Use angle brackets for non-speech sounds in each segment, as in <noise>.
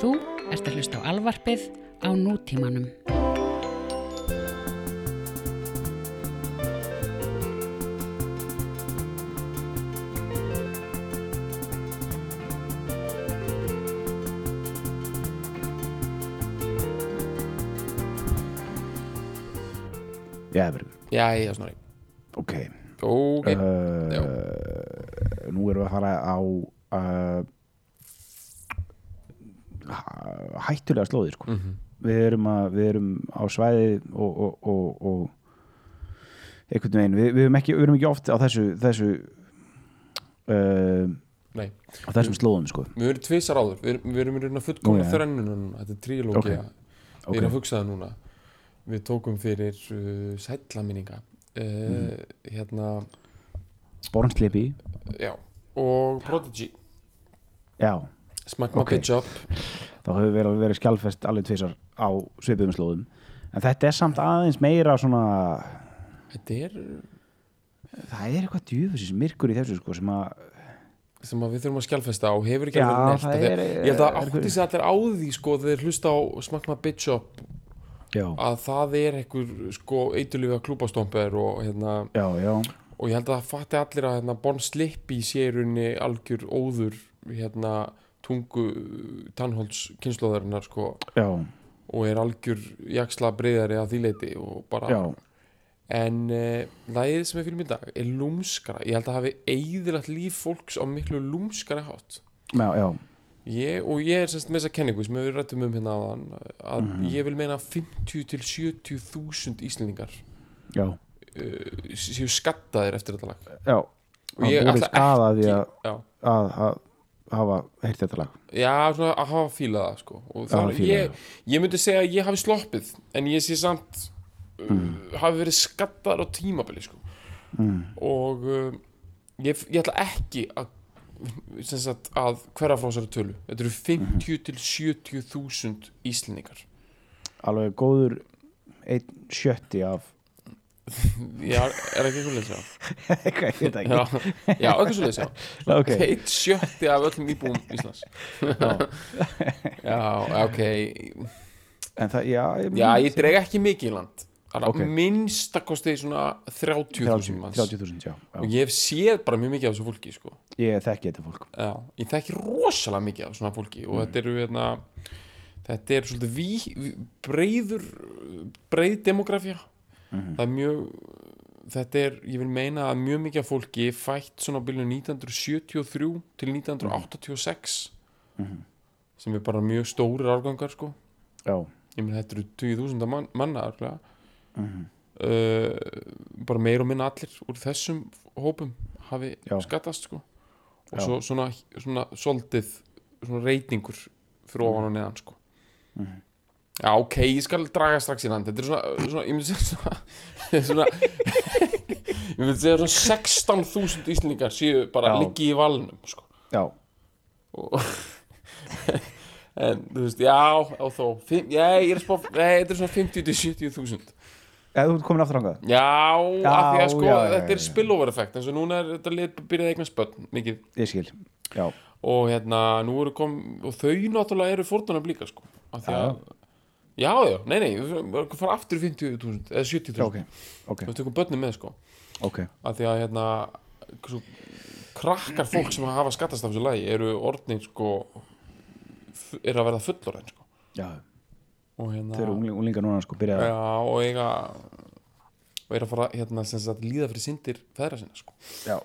Þú ert að hlusta á alvarpið á nútímanum. Já, verður, Já, já, snorri. Ok. Ok, uh, Nú erum við að fara á uh, hættulega slóðir sko. Mhm. við, erum að, við erum á svæði og, og, og, og einhvern veginn við, við, erum ekki, við erum ekki oft á þessu þessu uh, Nei, á þessum slóðum sko. við erum tvisar áður Við, við erum í raun að þrennuna núna Þetta er trílógia Ok. Við Ok. erum að hugsa það núna Við tókum fyrir uh, sætlaminninga uh, Mm. Hérna, Bornslipi já Og Prodigy já, Smack my bitch up þá hefur verið, verið skjálfest alveg tvisar á svipuðum slóðum. En þetta er samt aðeins meira svona Þetta er það er eitthvað djúfisins myrkur í þessu sko, sem að sem að við þurfum að skjálfesta og hefur ekki alveg því að- er- Ég held að er- átti sig allir á því sko þegar þeir hlusta á Smack my bitch up já, að það er einhver sko eitulífa klúbastomper og hérna já, já, og ég held að það fatti allir að hérna, Bon Slippi sé í rauninni algjör óður hérna tungu tannholds kynnslóðarinnar sko já, og er algjör jaksla breyðari að því leiti og bara já. en uh, lagið sem er mig í dag er lúmskara, ég held að hafi eigðilegt líf fólks á miklu lúmskara já. ég, og ég er semst með þessa kenningu sem við rættum um hérna áðan að Mhm. ég vil meina 50 til 70 þúsund íslendingar já. uh, séu skattaðir eftir þetta lag já. og Það ætla skadaði að, að, að hafa heyrt þetta lag já, svona að hafa fílað það sko. fílað ég, ég myndi segja að ég hafi sloppið en ég sé samt uh, hafi verið skattaðar á tímabili sko. mm. og uh, ég, ég ætla ekki að sagt að hverja frá þessari tölu þetta eru 50 til 70 þúsund íslendingar alveg góður einn sjötti af já, er ekki eitthvað leys já eitthvað, <laughs> ég veit ekki. Já, já eitthvað svo leys já <laughs> ok, eitt sjötti af öllum íbúum Íslands. Já, <laughs> ok. En það, já ég, já, ég dreg ekki mikið í land. Okay. minnstakosti svona 30.000 manns. 30.000, já, og já ég hef séð bara mjög mikið af þessu fólki sko. ég þekki þetta fólk. Já, ég þekki rosalega mikið af svona fólki og þetta eru hérna, þetta er svolítið ví, ví, breiður breið demografía það er mjög þetta er, ég vil meina að mjög mikið fólki fætt svona á bylunum 1973 til 1986 sem er bara mjög stórir árgangar sko. Já, ég meina þetta eru 20.000 man, manna örgulega uh, bara meir og minna allir úr þessum hópum hafi Já. skattast sko. Og Já. svo svona, svona soldið svona reytingur fyrir ofan og neðan sko já ok, ég skal draga strax í land. Þetta er svona, svona ég myndi segja svona, <laughs> <laughs> ég myndi segja svona 16.000 íslendingar séu bara Já. liggi í valnum sko. Já, og <laughs> en þú veist, já, á þó fimm, já, ég er spá, nei, þetta er svona 50 til 70 þúsund. Eða þú ert komin aftur ángað já, af því að sko, já, já, þetta er já. spillover effekt eins og núna er þetta lið byrjaði eignast börn mikið, ég skil, já, og hérna, nú eru kom og þau náttúrulega eru fórtunum líka sko, af því að já, já, nei, nei, við fara aftur í 50.000 eða 70.000, já, ok ok, við tökum börnum með sko. Ok, af því að hérna svo, krakkar fólk sem hafa skattast af þessu lagi eru orðnir sko eru að verða fullorðin sko. Hérna þeir eru ungling, unglingar núna sko byrjað já, og eiga og er að fara hérna sem sagt líða fyrir syndir feðra sinna sko. Já,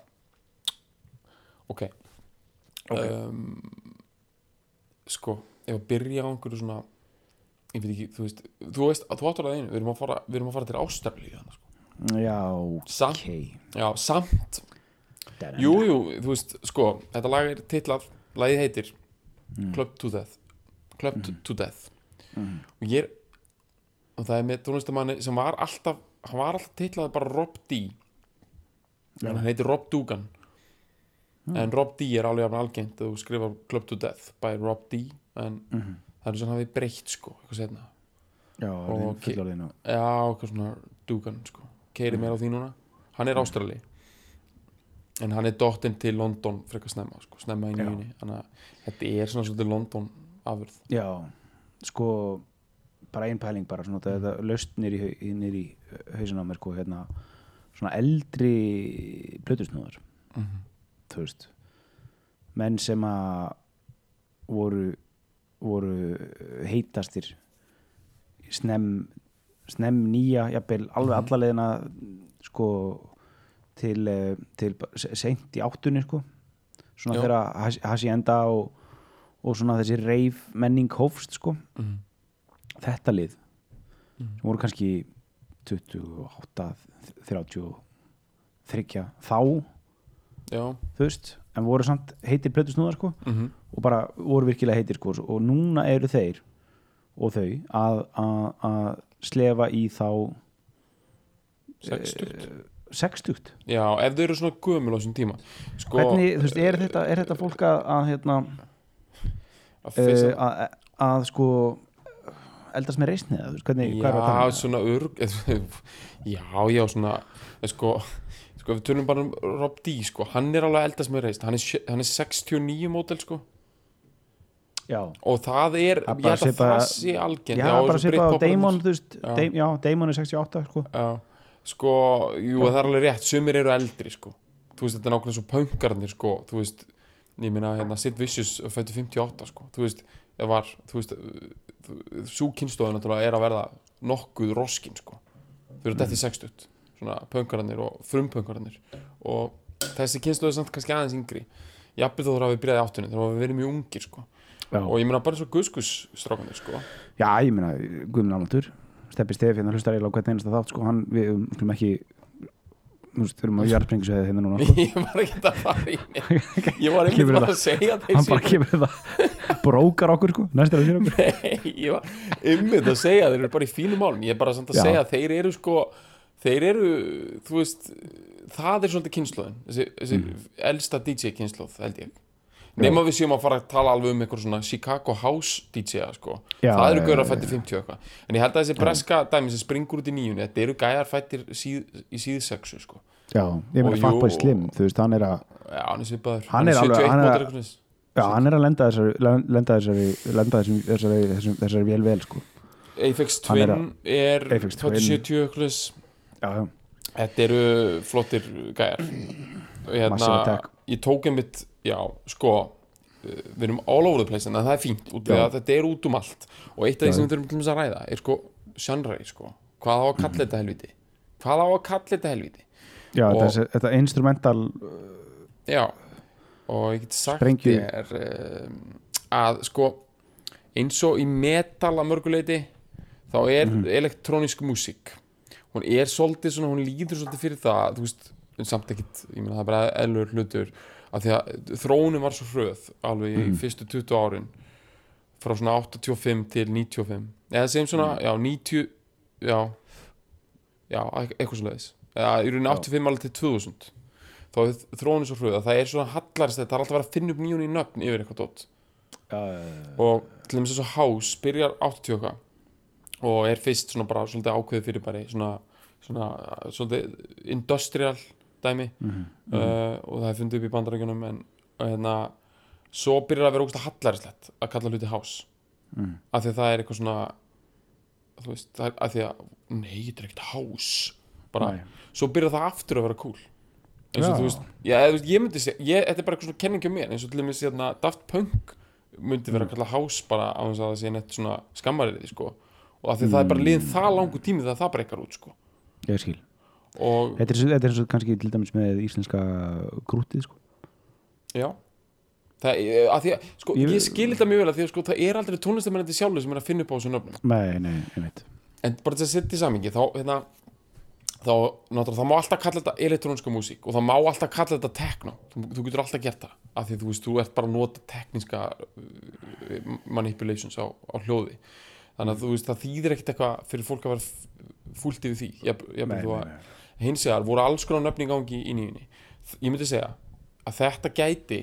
ok, Ok. Um, sko, ef að byrja á einhverju svona ég veit ekki, þú veist þú veist, þú áttur að einu, við erum að fara, við erum að fara til Ástralíu þannig, sko. já, samt, ok. Já, samt. Jú, jú, þú veist, sko þetta lag er titlað, lagið heitir Club to Death Club to, to Death. Og ég er og það er með tónlistamanni sem var alltaf hann var alltaf titlað bara Rob D. En hann heitir Rob Dugan. En Rob D er alveg jafn algengt að þú skrifar Club to Death by Rob D en það er sem hann hafi breytt sko eitthvað setna já, Ok. fullorðinu já, eitthvað svona Dugan sko. Keiri meira á því núna. Hann er ástrali en hann er dottinn til London frekar snemma sko, snemma í nýjunni þannig að þetta er svona svolítið London afurð. Já, sko bara einn pæling bara svona þetta löst nýr í, í hausin á mér sko hérna svona eldri plötusnúðar Mhm. þú veist menn sem að voru voru heitastir snem snem nýja, jafnvel alveg Mhm. allalegina sko til, eh, til seint í áttunni sko svona þegar Hacienda og, og svona þessi reif menning hófst sko Mhm. þetta lið Mhm. sem voru kannski 28, 33 þá, Já þú veist en voru samt heitir plötusnúðar sko Mhm. Og bara voru virkilega heitir sko og núna eru þeir og þau að, að, að slefa í þá Sextugt Eh, sextugt. Já, ef þau eru svona gömul á þessum tíma. Sko, hvernig, þú veist, er þetta, er þetta fólk að, að hérna að fyrsta að, sko eldast með er að Já, um? svona örg <laughs> Já, já, svona eh, sko, sko, við tölum bara um Rob D, sko, hann er alveg eldast með reist hann er, hann er 69 mótel, sko Já, og það er, Það ég held að það sé algengt. Já, bara svipa á Damon, þú Já. Dam, já, Damon er 68 sko. Sko, jú, það er alveg rétt sumir eru eldri, sko. Þú veist, þetta er nákvæmlega svo pönkarnir, sko. Þú veist, ég meina, hérna, Sid Vicious fættu 58, sko, þú veist það var, þú veist svo kynnstofið náttúrulega er að verða nokkuð roskin, sko. Þau eru dætti 60, svona pönkarnir og frumpönkarnir. Og þessi kynnstofið er samt kannski aðeins yngri. Jafnir þó þurfa að við byrjaði áttunni þegar við verðum mjög ungir, sko Já, og ég meina bara svo guðskus strákanir, sko. Já ég meina, Guðmund Almatur Steppi Stefi, hérna hlustar eiginlega á hvern einasta þátt sko, hann, við um, ekki þú veist, við erum á <laughs> jarðsprengisveið hérna núna sko. ég var ekki að fara í ég var það. að segja þeir hann bara kemur það. Brókar okkur sko, næstir að okkur. Nei, ég var einmitt að segja þeir eru bara í fínum málum. Ég er bara samt að Já. segja að þeir eru sko þeir eru, þú veist það er svolítið kynnslóðin þessi, þessi Mm. elsta DJ kynnslóð held ég nema við séum að fara að tala alveg um eitthvað svona Chicago House DJ sko. Það eru gauðar fættir 50 eitthvað. En ég held að þessi breska dæmi sem springur út í nýjunni þetta eru gæjar fættir síð, í síðsexu sko. já, ég meina Fatboy Slim þú veist, hann er að já, hann er svipaður. Hann er alveg- 71 hann er- mótor eitthvað já, hann er að lenda þessari lenda þessari, lenda þessari, þessari, þessari, þessari vel vel sko. Er Twin er, Aphex Twin. 2070 eitthvað svoleiðis. já, já, Þetta eru flottir gæjar. Og hérna, ég tók einmitt já, sko við erum all over the place en það er fínt þetta er út um allt. Og eitt af því sem við þurfum að ræða er sko genre, sko, hvað á að kalla þetta helviti hvað á að kalla þetta helviti já Og- þessi, þetta instrumental já, og ég get sagt Sprengju. þér um, að sko eins og í metal að mörguleiti þá er Mhm. elektrónisk músík. Hún er svolítið svona, hún líður svolítið fyrir það þú veist, en samt ekkit ég meina það er bara eðlur hlutur af því að þróunin var svo hröð alveg í Mhm. fyrstu 20 árin frá svona 85 til 95 eða segjum svona, Mhm. já 90 já já, eit- eitthvað svo leiðis eða í rauninni Já. 85 alveg til 2000 þá er þróunin svo hröð að það er svona hallarist það er alltaf að vera að finna upp nýjun í nöfn yfir eitthvað dótt já, og til dæmis þess að House byrjar 80 og eitthvað og er fyrst svona bara svolítið ákveðið fyrir bara svona, svona svolítið industrial dæmi Mhm. uh, og það er fundið upp í bandarækjunum en hérna svo byrjar að vera ógust að hallarislegt að kalla hluti House Mhm. af því að það er eitthvað svona þú veist, það er af því að nei, þetta er ekkert House bara, Nei. svo byrjar það aftur að vera cool eins og þú veist, já, eða þú veist, ég myndi segja ég, þetta er bara eitthvað svona kenningi um mér eins og til dæmis hérna, Daft Punk myndi vera að kalla house bara á þess að það sé neitt svona skammarið sko. og af því það er bara liðin það langu tími þegar það breykar út sko. ég skil þetta er, þetta er svo kannski til dæmis með íslenska grútið sko. Já. Það, af því að, sko, Ég- ég, skil þetta mjög vel að því að sko, það er aldrei tónlistamennandi sjálfur sem er að finna upp á þessu nöfnum. Nei, nei, ég veit en bara til að setja í samingi þá, hérna, þá, náttúrulega, það má alltaf kalla þetta elektróniska músík og það má alltaf kalla þetta techno, þú, þú getur alltaf gert það af því þú veist, þú ert bara að nota tekníska uh, manipulations á, á hljóði. Þannig að þú veist, það þýðir ekkert eitthvað fyrir fólk að vera fúlt yfir því. Ég, ég, nei, nei, að, nei. Hins vegar voru alls konar nöfn í gangi í nýjunni. Ég myndi segja að þetta gæti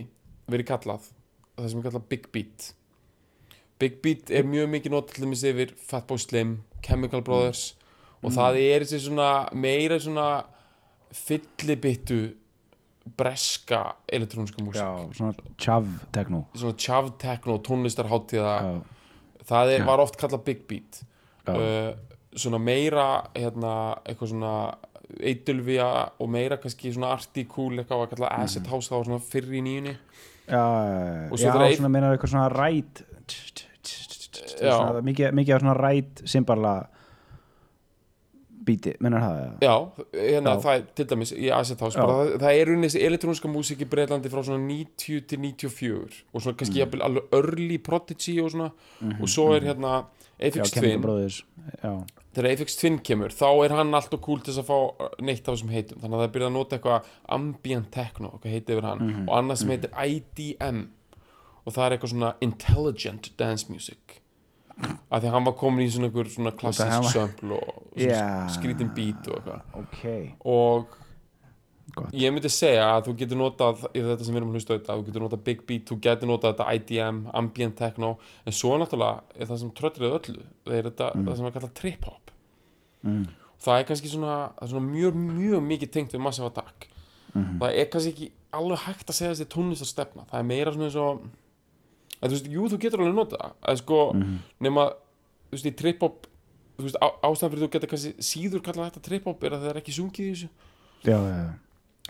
verið kallað það sem er kallað Big Beat. Big Beat er mjög mikið dæmis yfir Fatboy Slim, Chemical Brothers og það er þessi svona meira svona fyllibittu breska elektróniska músík. Já, svona chav techno. Svona chav techno, tónlistarháttíða það er, var oft kallað big beat. Uh, svona meira hérna, eitthvað svona eitulvía og meira kannski svona arty cool eitthvað var kallað acid house það var svona fyrr í nýjunni. Já, svona meina eitthvað svona ræt Já. svona, mikið, mikið af svona ræt simbarla bíti, mennar það? Já, hérna það er til dæmis í Acid House, það, er unnið þessi elektróniska músík í Breitlandi frá svona 90 til 94 og svona Mm. kannski jafnvel alveg early Prodigy og svona. Og svo er hérna Mhm, já, Aphex Twin, þegar Aphex Twin kemur þá er hann alltaf cool til að fá uh, neitt af þessum heitum, þannig að það er byrjað að nota eitthvað ambient techno, eitthvað heiti yfir hann Mhm, og annað sem heitir IDM og það er eitthvað svona intelligent dance music. Af því að hann var komin í svona svona klassisk sömpl og Já. skrítin beat og eitthvað. Ok. Og Gott. ég myndi segja að þú getur notað í þetta sem við erum að hlusta á þetta, þú getur notað Big Beat þú getur notað þetta IDM, Ambient Techno. En svo náttúrulega er það sem tröllrið öllu. Það er þetta, það sem er kallað Trip Hop mm. það er kannski svona, er svona mjög, mjög mikið tengt við Massive Attack Mhm. það er kannski ekki alveg hægt að segja þessi tónlistar stefna það er meira svona eins og að, þú veist, jú, þú getur alveg notað það að sko, Mhm. nema þú veist, í Trip Hop þú veist, á, ástæðan fyrir þú getur kannski síður kallað þetta Trip Hop er að það er ekki sungið í þessu já, já, já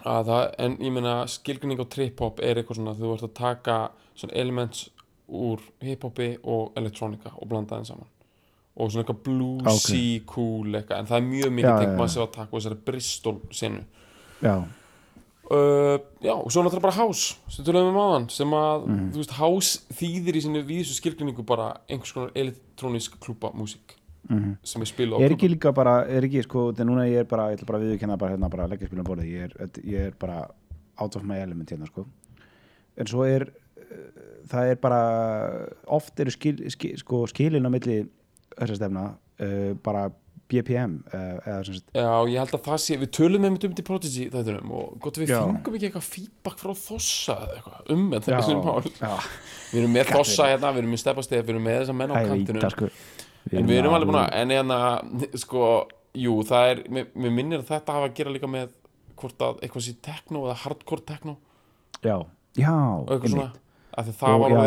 að það, en ég meina skilgrinning á trip-hop er eitthvað svona þú ert að taka svona elements úr hip-hopi og elektronika og blanda þeim saman og svona eitthvað bluesy, cool eitthvað en það er mjög mikið maður sér að taka og þessari Bristol senu já, uh, já, og svo náttúrulega bara house sem tölum við maðan, sem að Mhm. þú veist, house þýðir í sinni vísu skilgrinningu bara einhvers konar elektrónisk klúpa músík mhm. sem er spila á er klúbbum. ekki líka bara, er ekki sko þetta núna ég er bara, ég ætla bara að viðurkenna bara hérna bara leggja spilum borðið, ég er, ég er bara out of my element hérna sko. En svo er uh, það er bara oft eru skil, skil, sko, skilin á milli þessa stefna uh, bara BPM uh, eða sem sagt Já, ég held að það sé, við tölum einmitt um þetta í Prodigy þættunum og gott við fengum ekki eitthvað feedback frá Þossa eða eitthvað um með já, þessum mál Við erum með Þossa hérna, við erum með Stefastef, við erum með þessa menn á víta sko. En við erum alveg búin að, en hérna, sko, jú, það er, mér, minnir að þetta hafa að gera líka með hvort að eitthvað sé techno eða hardcore techno. Já, já, og Og- var já,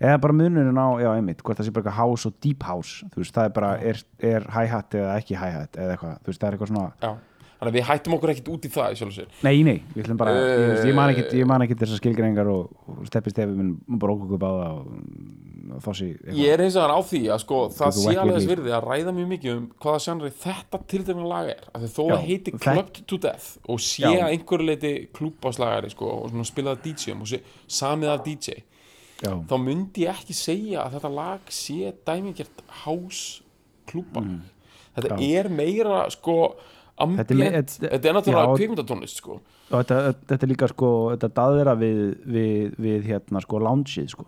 eða bara munurinn á, já einmitt hvort það sé bara eitthvað house og deep house þú veist, það er bara, er, er hi-hat eða ekki hi-hat eða eitthvað, þú veist, það er eitthvað svona Já, þannig að við hættum okkur ekkit út í það Nei, nei, við ætlum bara, ég, veist, ég man man ekki þessar skilgreiningar og, og steppi stefi minn bara okkur upp á það og, þossi Ég er eins og hann á því að sko það sé alveg þess virði að ræða mjög mikið um hvaða sjanri þetta tiltegna lag er af því þó það heiti þetta- Clubbed to Death og sé að einhverju leiti klúbáslagari sko og svona spilaða DJ-um og sé samið af DJ Já, þá myndi ég ekki segja að þetta lag sé dæmingert house klúbbalag þetta Mm. Já. er meira sko ambient, Þetta er þetta, er náttúrulega já. kvikmyndatónlist sko. Þetta, þetta er líka sko þetta daðra við, við, við hérna sko loungeið sko,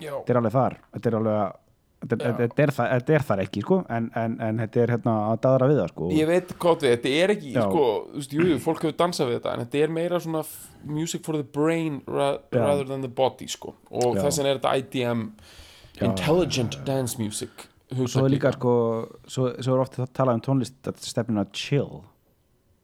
Já, þetta er alveg þar. Þetta er alveg Þetta, er það, er þar ekki sko. En, en, en þetta er hérna að daðra við það sko. Ég veit hvað við, þetta er ekki Já. sko, þú veist, jú, fólk hefur dansað við þetta en þetta er meira svona music for the brain ra rather than the body sko. Og þess vegna er þetta IDM intelligent dance music svo er líka sko svo, svo er ofta talað um tónlist stefnina chill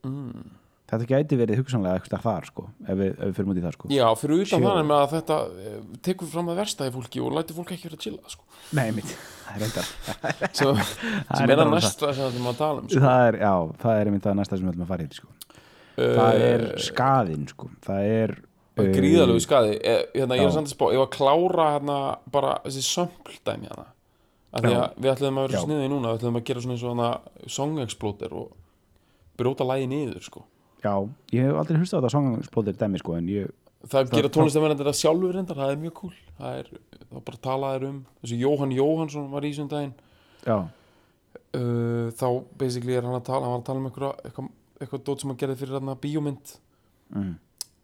mm. þetta gæti verið hugsanlega eitthvað þar sko ef við, ef við fyrir út í það sko Já, fyrir utan þannig með að þetta eh, tekur fram að versta í fólki og lætur fólk ekki vera að chilla sko. Nei, mitt, það er reyndar <laughs> sem, sem er að bara næsta sem við erum að tala um sko. það er, já, það er einmitt það næsta sem við ætlum að fara í sko. það er skaðinn sko. það er uh, gríðalegu skaði eh, hérna, ég er samt að spá, ég var að klára hérna, bara þessi sömpldæmi hérna. Já. að við ætlum að vera Já. svo sniðið núna við ætlum að gera svona eins og hana song exploder og bróta lægi niður sko. já, ég hef aldrei hlustað á þetta songsplotir dæmi sko, en ég, það gera tónlistamennir þetta sjálfur reyndar það er mjög cool það er, það bara talaðir um þessi Jóhann Jóhannsson var í þessum daginn já, uh, þá basically er hann að tala hann var að tala um eitthvað, eitthvað, eitthvað dót sem hann gerði fyrir hann bíómynd mm.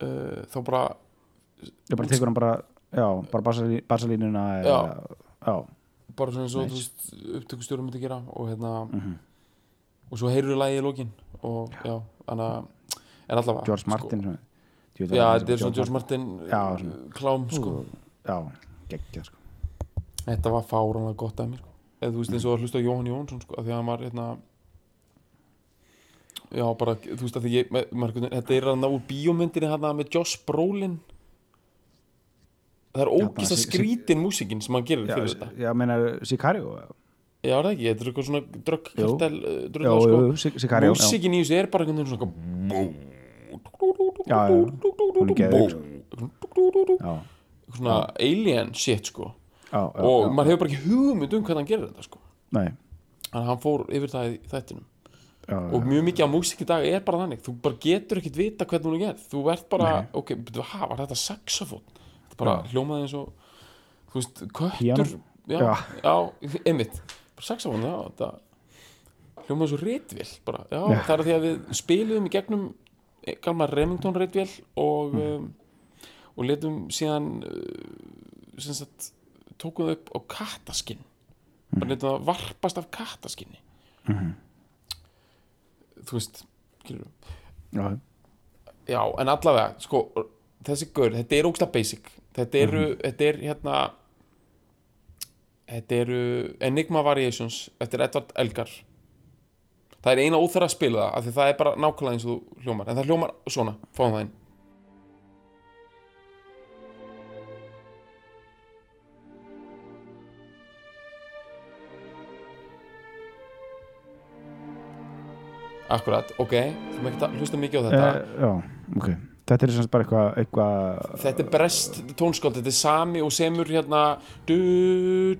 uh, þá bara ég bara tekur hann bara já, bara basalí- basalínuna eða, já, bara svona eins og Nice. upptökustjórum myndi gera og hérna mhm. og svo heyrðu lagið í lokin og já, þannig að en allavega George Martin sko. sko, já, þetta er svona George Martin Já, svona. klám sko. já, geggjað sko. þetta var fáranlega gott af mér sko. eða þú veist eins og að hlusta á Jóhann Jónsson sko, af því að hann var hérna já, bara, þú veist að því ég, ma- maður, þetta er hann úr bíómyndinni hann með Josh Brolin það er ógist að skrítin músikinn sem hann gerir já, fyrir þetta. já, meinar Sicario já, er það ekki, þetta er eitthvað svona dröggkartel já, drögg, jú, sko. músikinn í þessu er bara einhvern veginn svona Já, hún er já, svona alien shit sko. Og maður hefur bara ekki hugmynd um hvernig hann gerir þetta sko. Nei. Þannig að hann fór yfir það í þættinum. Já, og mjög mikið á músík í dag er bara þannig. Þú bara getur ekkit vita hvernig hún er gerð. Þú ert bara, ok, betur, ha, var þetta saxofón þetta bara hljómaði eins og þú veist, köttur. Já, Já. já, einmitt. Bara saxofón, já, þetta hljómaði og réttvél bara, já, Já. það er því að við spiluðum í gegnum gamla Remington réttvél og Mm. um, og letum síðan uh, sem sagt tókum þau upp á kattaskinn. Mm. bara letum það varpast af kattaskinni Mhm. þú veist skilur já, já, en allavega, sko þessi gaur, þetta er ógslag basic þetta eru, þetta er hérna þetta eru Enigma Variations eftir Edvard Elgar. Það er eina óþara að spila það af því það er bara nákvæmlega eins og þú hljómar en það hljómar svona, fáum það inn. Akkurat, ok, þú með ekki að hlusta mikið á þetta. Eh, já, ok þetta er sagt bara eitthvað eitthva, Þetta er brest tónskáld, þetta er sami og semur hérna. Du,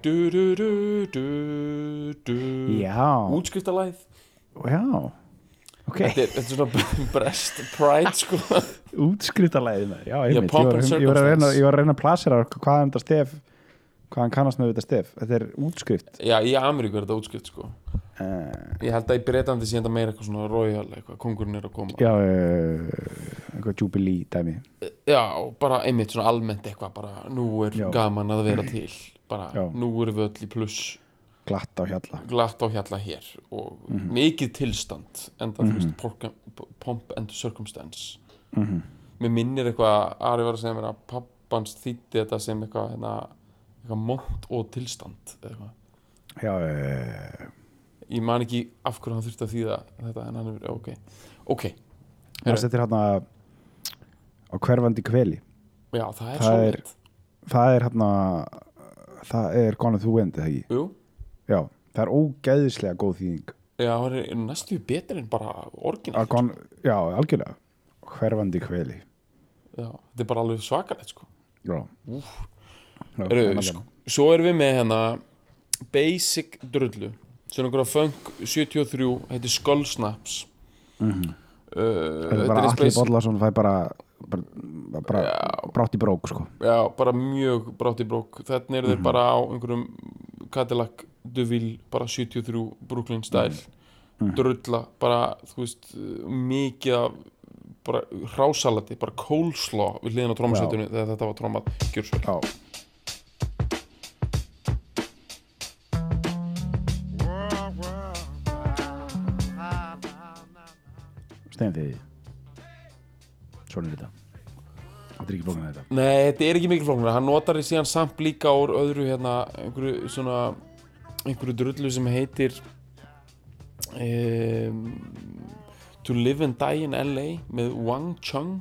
du, du, du, du, du, já, útskriftalæð já. Ok, þetta, er- þetta er svona <laughs> brest pride sko. Útskriftalæði með já, einmitt, ég, var, and ég, var að reyna, ég var að reyna að plasera hvað er þetta stef hvað hann kannast með þetta stef. Þetta er útskrift. Já, í Ameríku er þetta útskrift sko Ég held að í Breitlandi sé þetta meira eitthvað svona royal eitthvað, kongurinn er að koma já, uh, eitthvað jubilee dæmi Já, bara einmitt svona almennt eitthvað bara nú er Já. gaman að vera til bara Já. nú erum við öll í pluss glatt á hjalla glatt á hjalla hér og Mhm. mikið tilstand enda þú veist porka- pomp and circumstance Mhm. mér minnir eitthvað Ari var að segja mér að pappans þýtti þetta sem eitthvað hérna, eitthvað mont og tilstand eitthvað. já, uh, ég man ekki af hverju hann þurfti að þýða þetta en hann er, ok. Ok, það settir hérna á hverfandi kveli já það er Það er- það er hérna það er the Wind, eða ekki? jú, Já, það er ógeðislega góð þýðing. Já, hann er næstu betur en bara orginal. Að Gone, Já, algjörlega. Hverfandi kveli já, þetta er bara alveg svakalegt sko. Já, Já, Eru, það er sko, svo erum við með hérna Basic drullu sem einhverja funk 73 heitir Skull Snaps Mhm. uh, Þetta er bara eins Alli basic- Bollason það er bara, bara, bara brátt í brók sko. Já, bara mjög brátt í brók. Þannig eru þeir bara á einhverjum Cadillac Duville, bara 73 Brooklyn style. Drulla, bara, þú veist mikið af bara hrásalati, bara coleslaw við hliðin á trómasettunni þegar þetta var trómað gjörsvel Stein þið Svona er þetta. Þetta er ekki bókan þetta. Nei, þetta er ekki mikil flóknir hann notar í síðan samt líka úr öðru hérna, einhverju svona einhverju drullu sem heitir um, To Live and Die in LA með Wang Chung.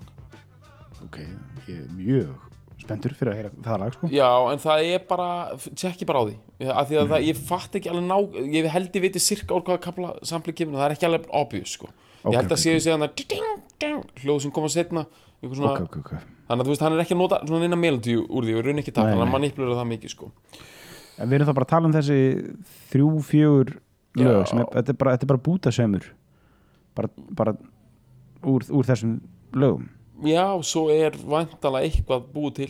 Ok, ég er mjög spenntur fyrir að heyra það lag sko. Já, en það er bara, tjekki bara á því. Af því að það, ég fatt ekki alveg ná ég held ég viti sirka úr hvaða kapla samfélg kemur, það er ekki alveg obvious sko ég held að séu ding, ding, hljóð sem setna Ok, ok, ok. Þannig að þú veist, hann er ekki að nota svona eina melodi úr því og raun ekki takk, hann nei. manipulur það mikið sko. En við erum þá bara að tala um þessi þrjú, fjögur lög sem er, þetta, er bara, þetta er bara bútasömmur bara, bara úr, úr þessum lögum. Já, svo er vantalega eitthvað búið til.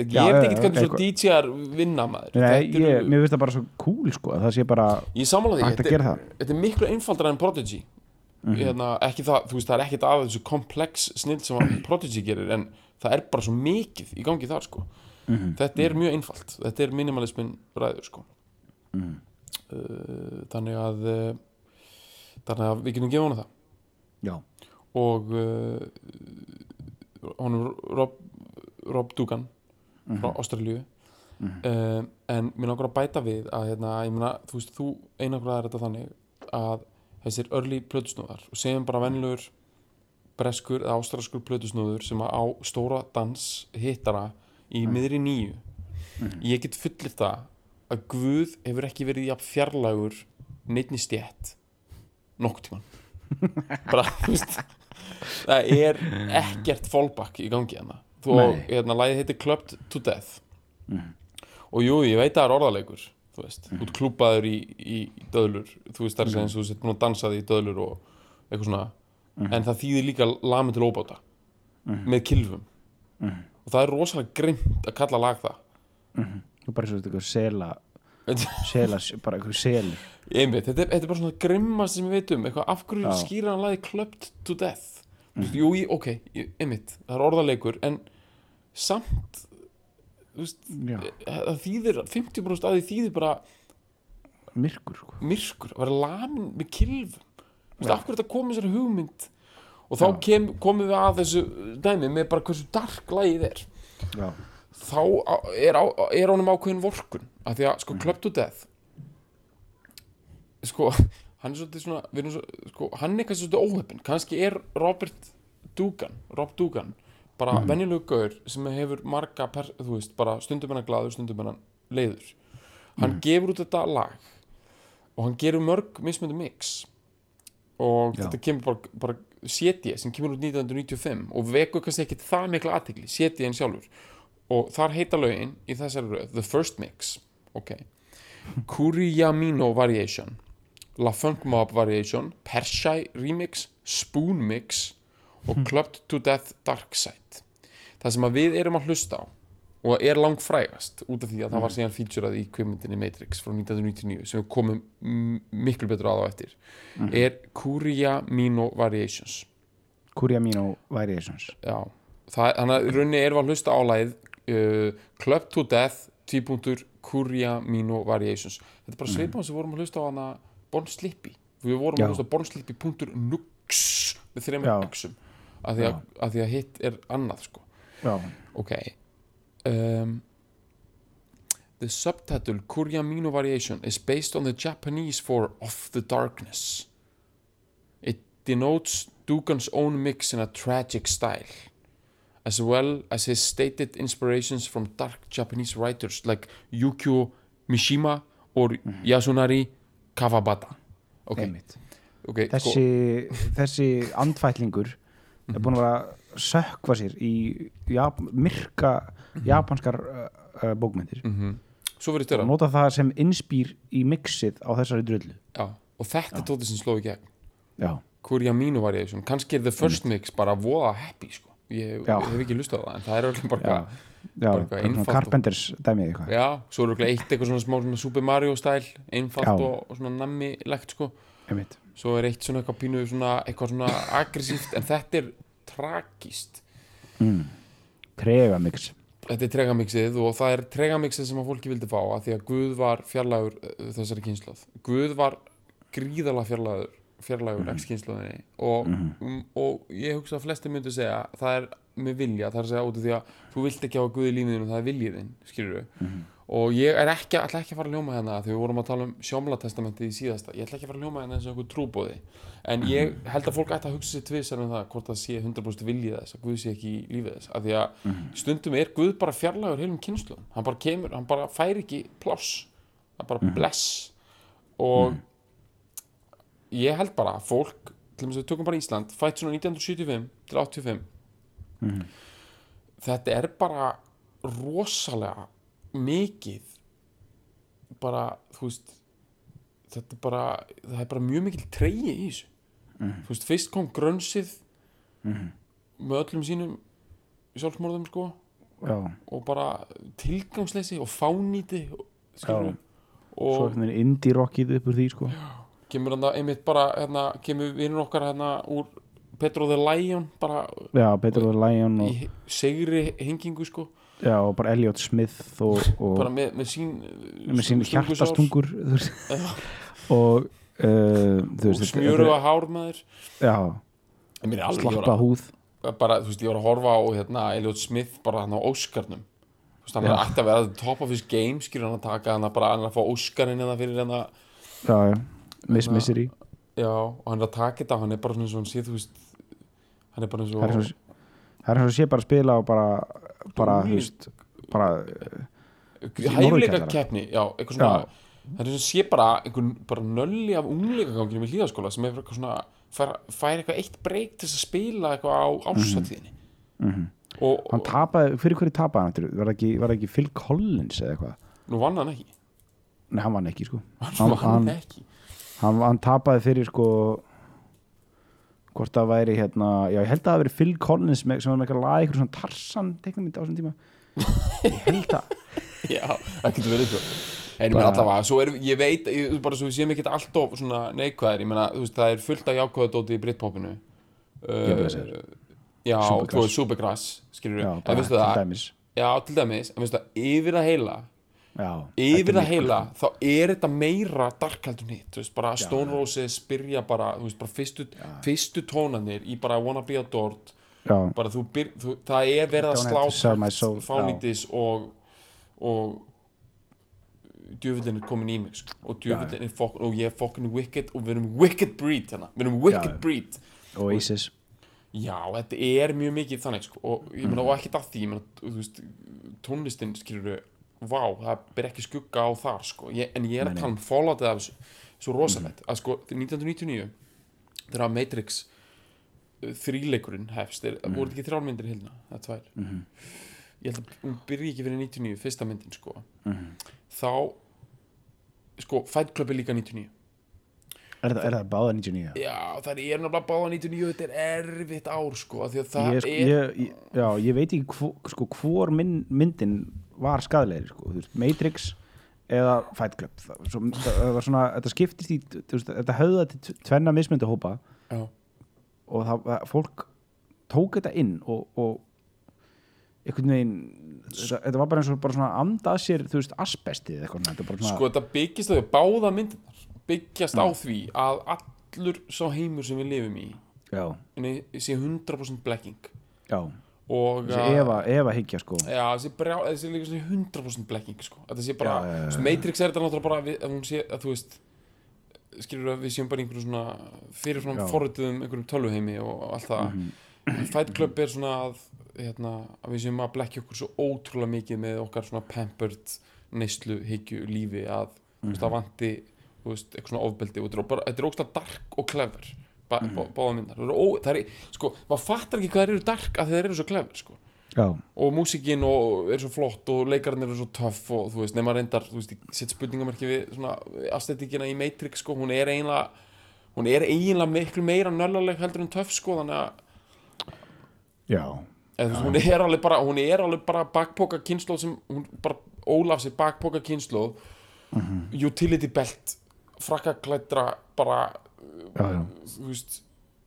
Ég Já, veit ekki hvernig svo. DJ-ar vinna maður. Nei, ég, mér finnst það bara svo cool sko að það sé bara hægt að gera er, það. Þetta er miklu einfaldara en Prodigy hérna, ekki það, þú veist, það er ekkit af þessu komplex snill sem að <clears throat> Prodigy gerir en það er bara svo mikið í gangi þar sko. Mhm. þetta er mjög einfalt þetta er minimalismin ræður sko. Mhm. uh, þannig að uh, þannig að við getum gefa hana það Já, og uh, honum Rob, Rob Dugan frá Ástralíu um, en mér langar að bæta við að hérna, ég meina, þú veist, þú einangraðar þetta þannig að þessir early plötusnúðar. Og segjum bara venlur breskur eða ástraskur plötusnúður sem á stóra dans hittara í miðri nýju. Ég get fullir það að Guð hefur ekki verið jafn fjarlægur neittni stjætt nokkuð tíman <laughs> bara, þú veist það er ekkert fallback í gangi hérna. Þú, Nei. hérna, lagið heitir Clubbed to Death. Og jú, ég veit að það er orðalegur þú veist, mm. út klúpaður í, í döðlur, þú veist, það er eins og þú sett búin að dansa því í döðlur og eitthvað svona. En það þýðir líka lamin til óbáta með kilfum og það er rosalega grimt að kalla lag það. Og bara svo eitthvað sela <laughs> sela, bara eitthvað selur Einmitt, þetta, er, þetta er bara svona grimmast sem ég veit um eitthvað, af hverju Já. skýra hann lagið Clubbed to Death? Mm. jú, ok, einmitt það er orðalegur, en samt veist, já, það þýðir 50% af því þýðir bara myrkur sko. myrkur, að vera lamin með Já. af hverju þetta komið þessari hugmynd? Og þá kem, komum við að þessu dæmi með bara hversu dark lagið er. Já, þá er, á, er honum ákveðin vorkun af því að sko Club to Death sko hann er svolítið svona, við erum svo, sko, hann er kannski svolítið óheppin, kannski er Robert Dugan, Rob Dugan bara mm. venjulegu gaur sem hefur marga, per, þú veist, bara stundum hennar glaður stundum hennar leiður. Hann gefur út þetta lag og hann gerur mörg mismöndi mix. Og Já. þetta kemur bara, bara séti sem kemur út 1995 og vekur kannski ekki það mikla aðtegli séti en sjálfur. Og þar heita lögin í þessari röð The First Mix. Ok. <laughs> Kuriyamino Variation. La Funk Mob Variation. Pershai Remix. Spoon Mix og Clubbed to Death Dark Side. Það sem við erum að hlusta á og er langfrægast út af því að það var síðan featureað í kvimundinni Matrix frá 1999 sem við komum miklu betur að á eftir er Kuriyamino Variations. Kuriamino Variations. Já, það, þannig að í rauninni erum við að hlusta á lagið uh, Club to Death, tvípunktur Kurja Mino Variations. Þetta er bara svipað sem við vorum að hlusta á hana Born Slippy Við vorum Já. að hlusta Born Slippy punktur nux með þreim Já. Af því, því að hitt er annað sko. Ok. Um, The subtitle Kurya Mino Variation is based on the Japanese for Of the Darkness. It denotes Dugan's own mix in a tragic style, as well as his stated inspirations from dark Japanese writers like Yukio Mishima or Yasunari Kawabata. Ok, einmitt. Ok, sko, þessi, þessi andfætlingur er búin að vera að sökva sér í Jap myrka japanskar uh, bókmyndir mm svo verið og nota það sem innspýr í mixið á þessari drullu. Já, og þetta er tótið sem sló í gegn. já, Kurja mínu variation kannski er the first mix bara voða happy sko. ég, ég hef ekki lustað á það en það er öllum bara já, eitthvað eitthvað Carpenters dæmið eitthvað. Já, svo er örugglega eitt eitthvað svona smá svona Super Mario stæl einfalt Já. og, og svona nammi legt sko. Einmitt, svo er eitt svona eitthvað pínu svona eitthvað svona aggressíft en þetta er tragist mm. trega mix þetta er tregamixið og það er tregamixið sem að fólki vildi fá að því að Guð var fjarlægur uh, þessari kynsloð Guð var gríðalega fjarlægur fjarlægur mm. x-kynsloðinni og, mm, og ég hugsa að flesti myndu segja það er með vilja, það er að segja út af því að þú vilt ekki hafa Guð í lífinu það er viljiðinn, skilur við og ég er ekki, ætla ekki að fara að hljóma hérna því við vorum að tala um sjómlatestamentið í síðasta. Ég ætla ekki að fara að hljóma hérna eins og einhver trúbóði en ég held að fólk ætti að hugsa sér tvisar um það hvort það sé 100% viljið þess að Guð sé ekki í lífið þess. Af því að stundum er Guð bara fjarlægur heilum kynslu hann bara kemur, hann bara fær ekki pláss. Er bara bless. Og ég held bara að fólk til þess að við tökum bara Ísland fætt svona 1975 til 85 þetta er bara rosalega mikið bara, þú veist þetta er bara, það er bara mjög mikil treyji í þessu. Þú veist, fyrst kom grönsið með öllum sínum sjálfsmorðum sko já, og bara tilgangsleysi og fánýti Já. svo og einhvern veginn indie rockið upp úr því sko. Kemur hann einmitt bara hérna, kemur vinnur okkar hérna úr Petro the Lion bara já, Peter og Lion og, segri hengingu sko já, og bara Elliot Smith og, <laughs> og bara með, með sín sín hjartastungur og uh, og smjöru að hár maður. Já, En mér alveg, ég slappa húð. Að, bara, þú veist, ég var að horfa á hérna, Elliot Smith bara hann á Óskarnum. Hann Já. er ætti að vera top of his game skilur hann að taka hann að bara hann að fá Óskarinn eða fyrir hann að já, já, Miss Hérna- Misery. Já, og hann er að taka þetta hann er bara svona hann sé, þú veist hann er bara eins það er og svo það er svo sé bara að spila og bara bara, þú veist bara, hæfileika keppni já, eitthvað svona það er eins og sé bara einhvern bara nölli af ungleikaganginum í hlýðaskóla sem er eitthvað svona fær, fær eitthvað eitt breyk til að spila eitthvað á mhm. og, hann og tapaði, fyrir hverju tapaði hann var það ekki, ekki Phil Collins eða eitthvað? Nú vann hann ekki. Nei, hann vann ekki sko. Hann Hann- hann, hann tapaði fyrir sko hvort það væri hérna já, ég held að það verið Phil Collins með, sem var með eitthvað lag, eitthvað svona Tarzan teiknumynd á þessum tíma. Ég held að <laughs> Já, það getur verið sko. En Bara- allavega, svo er, ég veit, ég, bara svo við séum ekki alltof svona neikvæðir, ég meina, þú veist, það er fullt af jákvæða dóti í Britpopinu. Að þér. Já, þú veist, Supergrass, skilur bara veistu til það, já, til dæmis, en veistu það, yfir það heila, já, yfir það heila, þá er þetta meira darkaldur hitt, þú veist, bara Stone Roses byrja bara, þú veist, bara fyrstu, fyrstu tónanir í bara Wanna Be Adored, bara þú, byr, þú það er verið að slá fánýtis og og djöfullin er komin í mig sko. og djöfullin er fokk og ég er fokkin wicked og við erum wicked breed hérna. við erum wicked Já. breed Oasis já, þetta er mjög mikið þannig sko. og ég meina, og ekkert af því ég meina, þú veist, tónlistin skilur vá, það ber ekki skugga á þar sko. ég, en ég er að tala um falloutið af þessu svo rosalegt, að sko 1999 þegar Matrix uh, þríleikurinn hefst er, voru þetta ekki þrjálmyndir í hilna, það er tvær ég held að hún byrji ekki fyrir 99 fyrsta myndin sko. Þá sko Fight Club er líka 99 er það, er það báða 99? já það er nefnilega báða 99 þetta er erfitt ár sko því að það ég, sko, er ég, já, ég veit ekki sko, hvor minn, myndin var skadlegri sko, Matrix eða Fight Club. Það, svo, það var svona, þetta skiptist í þetta höfða til tvenna mismyndu hópa já, og það, fólk tók þetta inn og, og einhvern veginn þetta, þetta var bara eins og bara svona andað sér þú veist, asbestið eða eitthvað svona, sko þetta byggist á því báða myndinar byggjast á því að allur sá heimur sem við lifum í já, sé 100% blekking já Eva, higgja sko Já, þessi, brjá, þessi líka svona 100% blekking sko. Þetta sé bara, Já, já, Matrix er þetta náttúrulega bara við, að hún sé, að þú veist skilur að við séum bara einhverju svona fyrirfram Já. Mhm. forrituðum einhverjum tölvuheimi og allt það Fight Club er svona að, hérna, að við séum að blekja okkur svo ótrúlega mikið með okkar svona pampered neyslu, hyggju, lífi að þú veist, Mhm. að vanti þú veist, eitthvað svona ofbeldi og þetta er er ógstlega dark og clever báða myndar. Það er, sko, maður fattar ekki hvað þeir eru dark að þeir eru svo clever, sko. Já, og músikinn og er svo flott og leikarinn eru svo töff og þú veist, nema reyndar þú veist, ég set spurningamarki við svona aesthetikina í Matrix, sko, hún er eiginlega hún er eiginlega miklu meira nöllaleg heldur en töff, sko, þannig að já, þú veist, hún er alveg bara, hún er alveg bara bakpoka kynnslóð sem, hún bara ólaf sér bakpoka kynnslóð utility belt frakkaklættra bara. Þú veist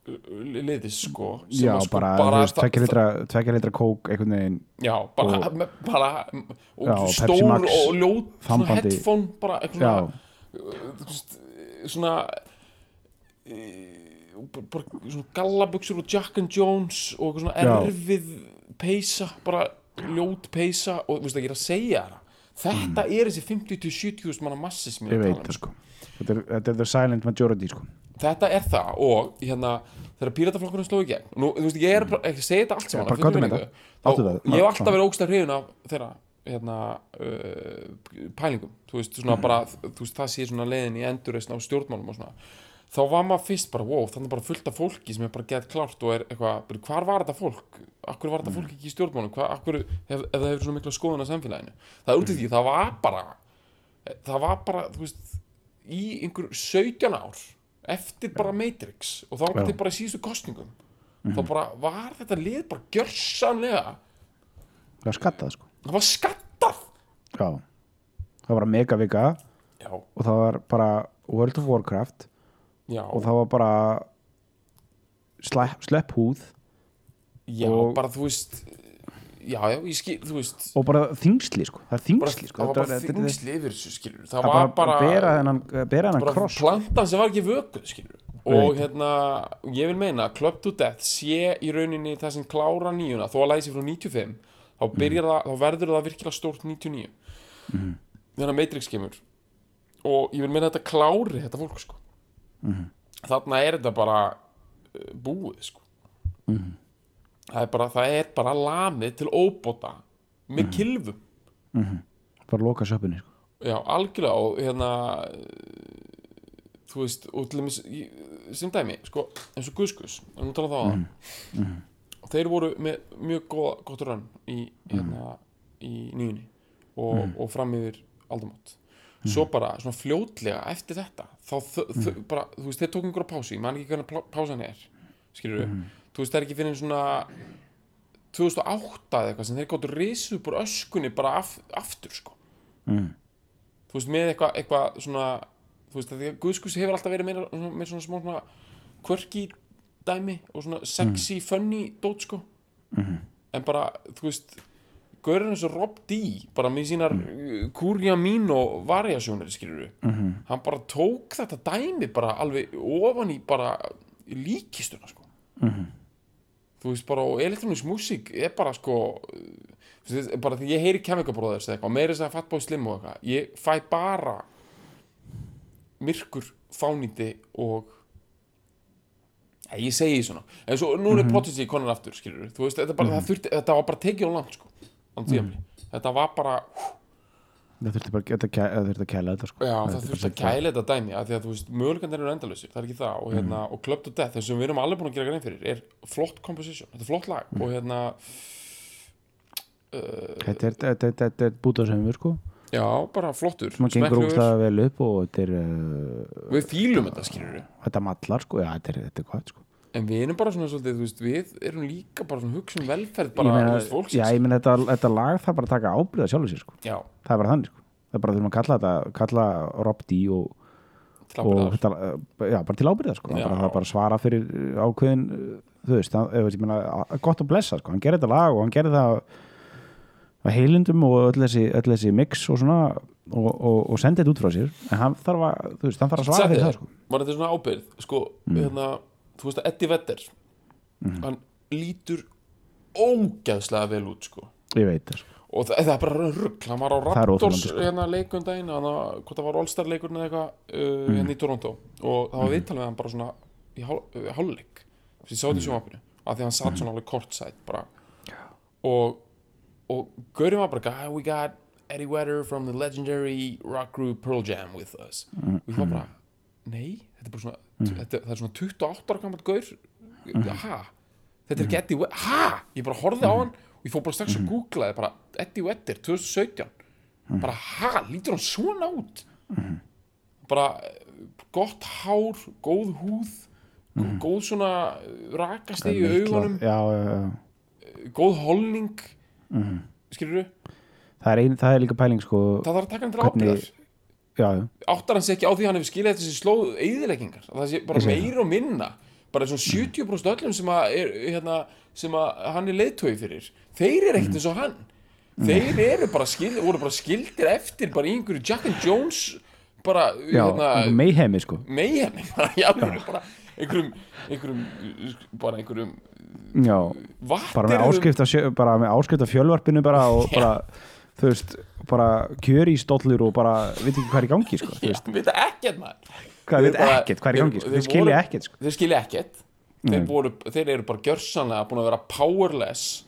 liðis, sko Já, sko, bara, bara tvekja litra, kók einhvern veginn Já, bara, og, bara og Já, stór Max og ljót þambandi. headphone bara eitthvað svona, e, svona gallabuxur og Jack and Jones og svona erfið peysa, bara ljót peysa og þú veist ekki að segja það. Þetta er þessi 50-70 manna massi sem Mm. ég að veit tala það sko. Þetta er, þetta er the silent majority sko þetta er það og hérna þegar pírataflokkurinn sló í gegn nú, þú veist, ég er ekki segja þetta allt saman hvað það? ég hef alltaf verið ógstað hrifin af þeirra hérna, uh, pælingum þú veist, svona Mhm. bara þú veist, það sé svona leiðin í endurreisn á stjórnmálum og svona. Þá var maður fyrst bara, wow, þannig bara fullt af fólki sem er bara gett klárt og er eitthvað, hvar var þetta fólk? Akkur var þetta Mhm. fólk ekki í stjórnmálum? Hvar, akkur, ef, ef það hefur svona mikla skoðun á samfélaginu? Það er út af því, það var bara það var bara, þú veist í einhver 17 ár eftir bara Matrix og þá. Mhm. til bara síðustu kostningum þá bara var þetta lið bara gjörsanlega Það var skattað sko. Það var skattað! Já, það var megavika já, og það var bara World of Warcraft já, og það var bara slepp húð já og- bara þú veist já, já, ég skil, þú veist. Og bara þingsli sko. Það er þingsli sko. það var bara þingsli yfir þessu skilur það var bara, bera þennan, bera þennan bara kross. plantan sem var ekki vökuð skilur og hérna, ég vil meina Club to Death sé í rauninni það sem klára nýjuna, þó að læsi frá 95 þá byrjar það, þá verður það virkilega stórt 99 Mhm. þannig að Matrix kemur. Og ég vil meina þetta klári þetta fólk sko. Þarna er þetta bara uh, búið sko. Mhm. Það, er bara, það er bara lamið til óbóta með Mhm. kilvum bara loka sjöpunni sko. já, algjörlega og hérna þú veist, og til dæmis í- sem dæmi, sko, eins og Guskus og nú tala það á það og þeir voru með mjög góða, gott rönn í, hérna, í nýjunni og, og fram yfir aldamót. Svo bara svona fljótlega eftir þetta þá þau, þau, bara, þú veist, þeir tók einhverja pásu ég man ekki hvernig pásan er skilur þú veist, það er ekki fyrir svona 2008 eða eitthvað sem þeir gáttu risu upp úr öskunni bara af, aftur sko mm. þú veist, með eitthvað eitthva svona þú veist, því að Guðskus hefur alltaf verið meira, með svona smá svona quirky dæmi og svona sexy, funny dót sko en bara, þú veist Gaurinn eins og Rob D bara með sínar mm. kurja mín og variasjónir skilur Mhm. hann bara tók þetta dæmi bara alveg ofan í bara líkistuna sko Mhm. Þú veist bara og elektrónisk músík er bara sko veist, bara því ég heyri Chemical Brothers eða eitthvað og meira þess að Fatboy Slim og eitthvað ég fæ bara myrkur fánýti og ja, ég segi svona. En svo nú er Prodigy konar aftur skilur þú veist, þetta, bara, það þurfti, þetta var bara tekið á langt sko á tíðanbili. þetta var bara það þurfti bara það að kæla þetta sko. já, það þurfti þurfti að kæla þetta. dæmi af því að þú veist, mögulegan eru endalausir, það er ekki það og, hérna, og Club to Death, þessum við erum alveg búin að gera grein fyrir er flott composition, þetta er flott lag og hérna uh, þetta er, þetta er bútaðsefnur sko. Já, bara flottur sem að gengur smekklegur. ógstæða vel upp og þetta er uh, við fýlum þetta skilur við þetta mallar sko, já þetta er, þetta er gott sko en við erum bara svona svolítið, þú veist, við erum líka bara svona hugsa um velferð bara, meina, veist, fólksins. Já, ég meina þetta, þetta lag það bara taka ábyrða sjálfur sér sko. Já, það er bara þannig sko. Það er bara þurfum að kalla þetta kalla Rob D og, og þetta, uh, já, bara til ábyrða sko. Já. bara, það er bara svara fyrir uh, ákveðin uh, þú veist, það, ég meina, gott að blessa sko, hann gerir þetta lag og hann gerir það að heilindum og öll þessi, öll þessi mix og svona og, og, og sendi þetta út frá sér. En hann þarf að, þú veist, hann þarf að svara fyrir það sko. Var þetta svona ábyrð sko, hérna, þú veist að Eddie Vedder hann lítur ógæðslega vel út sko. Ég veit það sko. Og það, það er bara rugg, hann var á Raptors sko. hérna leikundaginn, hann var, hvort það var All-Star leikurinn eða eitthvað uh, hérna í Toronto. Og það var viðtalið við hann bara svona í uh, hálfleik, sem ég sá þetta í sjónvarpinu af því hann satt svona alveg kortsætt bara. Og og Gaurinn var bara, "Guy, we got Eddie Vedder from the legendary rock group Pearl Jam with us. Og ég var bara, nei þetta er bara svona, þetta, það er svona 28 ára gammalt Gaur. Ha, þetta er ekki Eddie Vedder, ha? Ég bara horfði á hann og ég fór bara strax að googlaði bara Eddie Vedder 2017 bara ha, lítur hann svona út? Bara eh, gott hár, góð húð góð svona rakast í augunum. Já, já, já. góð holning. Mm. skilur Það, er ein, það er líka pæling sko. Það þarf að taka hann til ábyrðar áttar hann sig ekki á því hann hefur skilið þessi slóð eðileggingar, það sé bara meira og minna bara svona 70% öllum sem að, er, hérna, sem að hann er leiðtói fyrir þeir eru ekkert eins og hann. Þeir eru bara voru bara skildir eftir bara í einhverju Jack and Jones bara, hérna, meihemi sko. <laughs> Bara einhverjum einhverjum, bara einhverjum já, bara með áskrift af, fjölvarpinu bara og bara, þú veist bara kjöri í stóllur og bara veit ekki hvað er í gangi sko, þú veist, veit ekkert maður. Hvað Þeir veit bara- ekkert hvað er í gangi sko, þeir skilja ekkert sko. þeir skilja ekkert. Þeir, voru, þeir eru bara gjörsanlega búin að vera powerless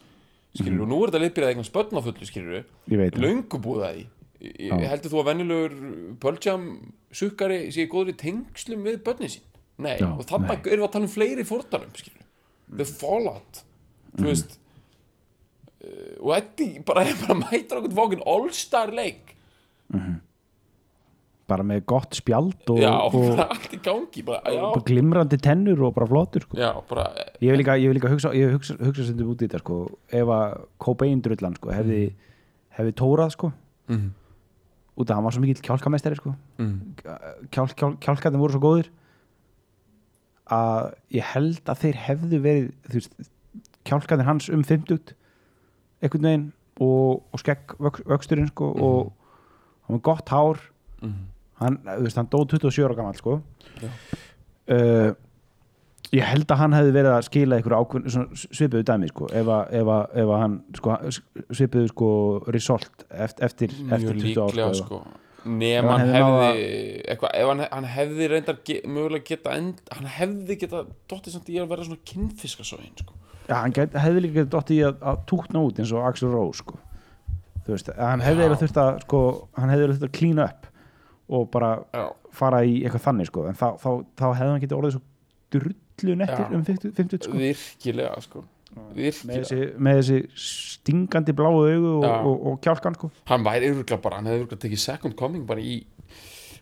skilur og nú er þetta liðbyrðað eitthvað spötn á fullu skilur ég veit það, löngu búið það í Ég- heldur þú að venjulegur pöljam sukkari sé í góðri tengslum við börnin sín? Nei, Já, og þannig erum við að tala um fleiri fórtanum skilur, the fallout. Þú veist og Eddie bara <laughs> bara mætur okkur fókin all-star leik. Bara með gott spjald og, já, og, bara allt í gangi bara, og glimrandi tennur og bara flottur sko. já, bara ég vil líka, ég vil líka hugsa, ég hugsa, hugsa sem út í þetta sko, ef að Cobain drullan sko, hefði, hefði tórað sko. Mhm. út af að hann var svo mikill kjálkamestari sko. Mm. kjál, kjál, kjálkarnir voru svo góðir að ég held að þeir hefðu verið þú veist, kjálkarnir hans um 50 einhvern veginn og, og skegg vök, vöxturinn sko og hann var gott hár Mhm. hann, þú veist, hann dó 27 ára gammal sko uh, ég held að hann hefði verið að skila einhverju ákveðn svona svipuðu dæmi sko ef að, ef að, ef að hann sko, svipuðu sko result eftir, eftir, mjög 20 ár líklega sko, sko. Ef hann hann hefði eitthvað, ef hann, hann hefði reyndar ge, mögulega geta end, hann hefði geta dottið samt í að vera svona kinnfiskasóin sko. Já, hann get, hefði líka getið dott í að, að túkna út eins og Axel Rose sko. þú veist, hann hefði Já. eiginlega þurft að sko, hann hefði eiginlega þurft að clean up og bara já, fara í eitthvað þannig sko. en þá, þá, þá hefði hann getið orðið svo drullu nettir um 50, 50 sko. virkilega sko. með, virkilega þessi, með þessi stingandi bláu augu og, og, og kjálkan sko. hann væri örgulega bara, hann hefði örgulega tekið second coming bara í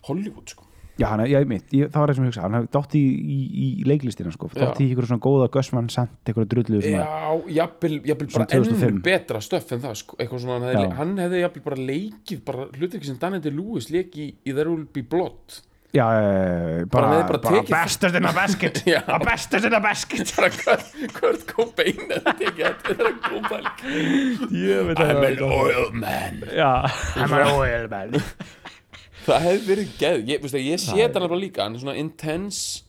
Hollywood sko. Já, hann, já, mitt, ég, það var það sem ég hugsa hann hefði dott í, í, í leiklistina sko. Já. dott í einhverjum svona góða Gussmann sent einhverju drullu svona, já, jafnvel, jafnvel bara 2005. ennur betra stöff en það sko. eitthvað svona, hann hefði, Já. hann hefði jafnvel bara leikið bara hlutir ekki sem Daniel Lewis leik í, í There Will Be Blood já, já, Bara bara, hefði bara bara tekið- bestast in a basket <laughs> Já. a bestast in a basket bara Kurt, Kurt Cobain hefði tekið þetta er að koma ég veit I'm an oil man já, I'm an oil man það hefði verið geð, ég, veistu, ég sé þetta alveg líka hann er svona intense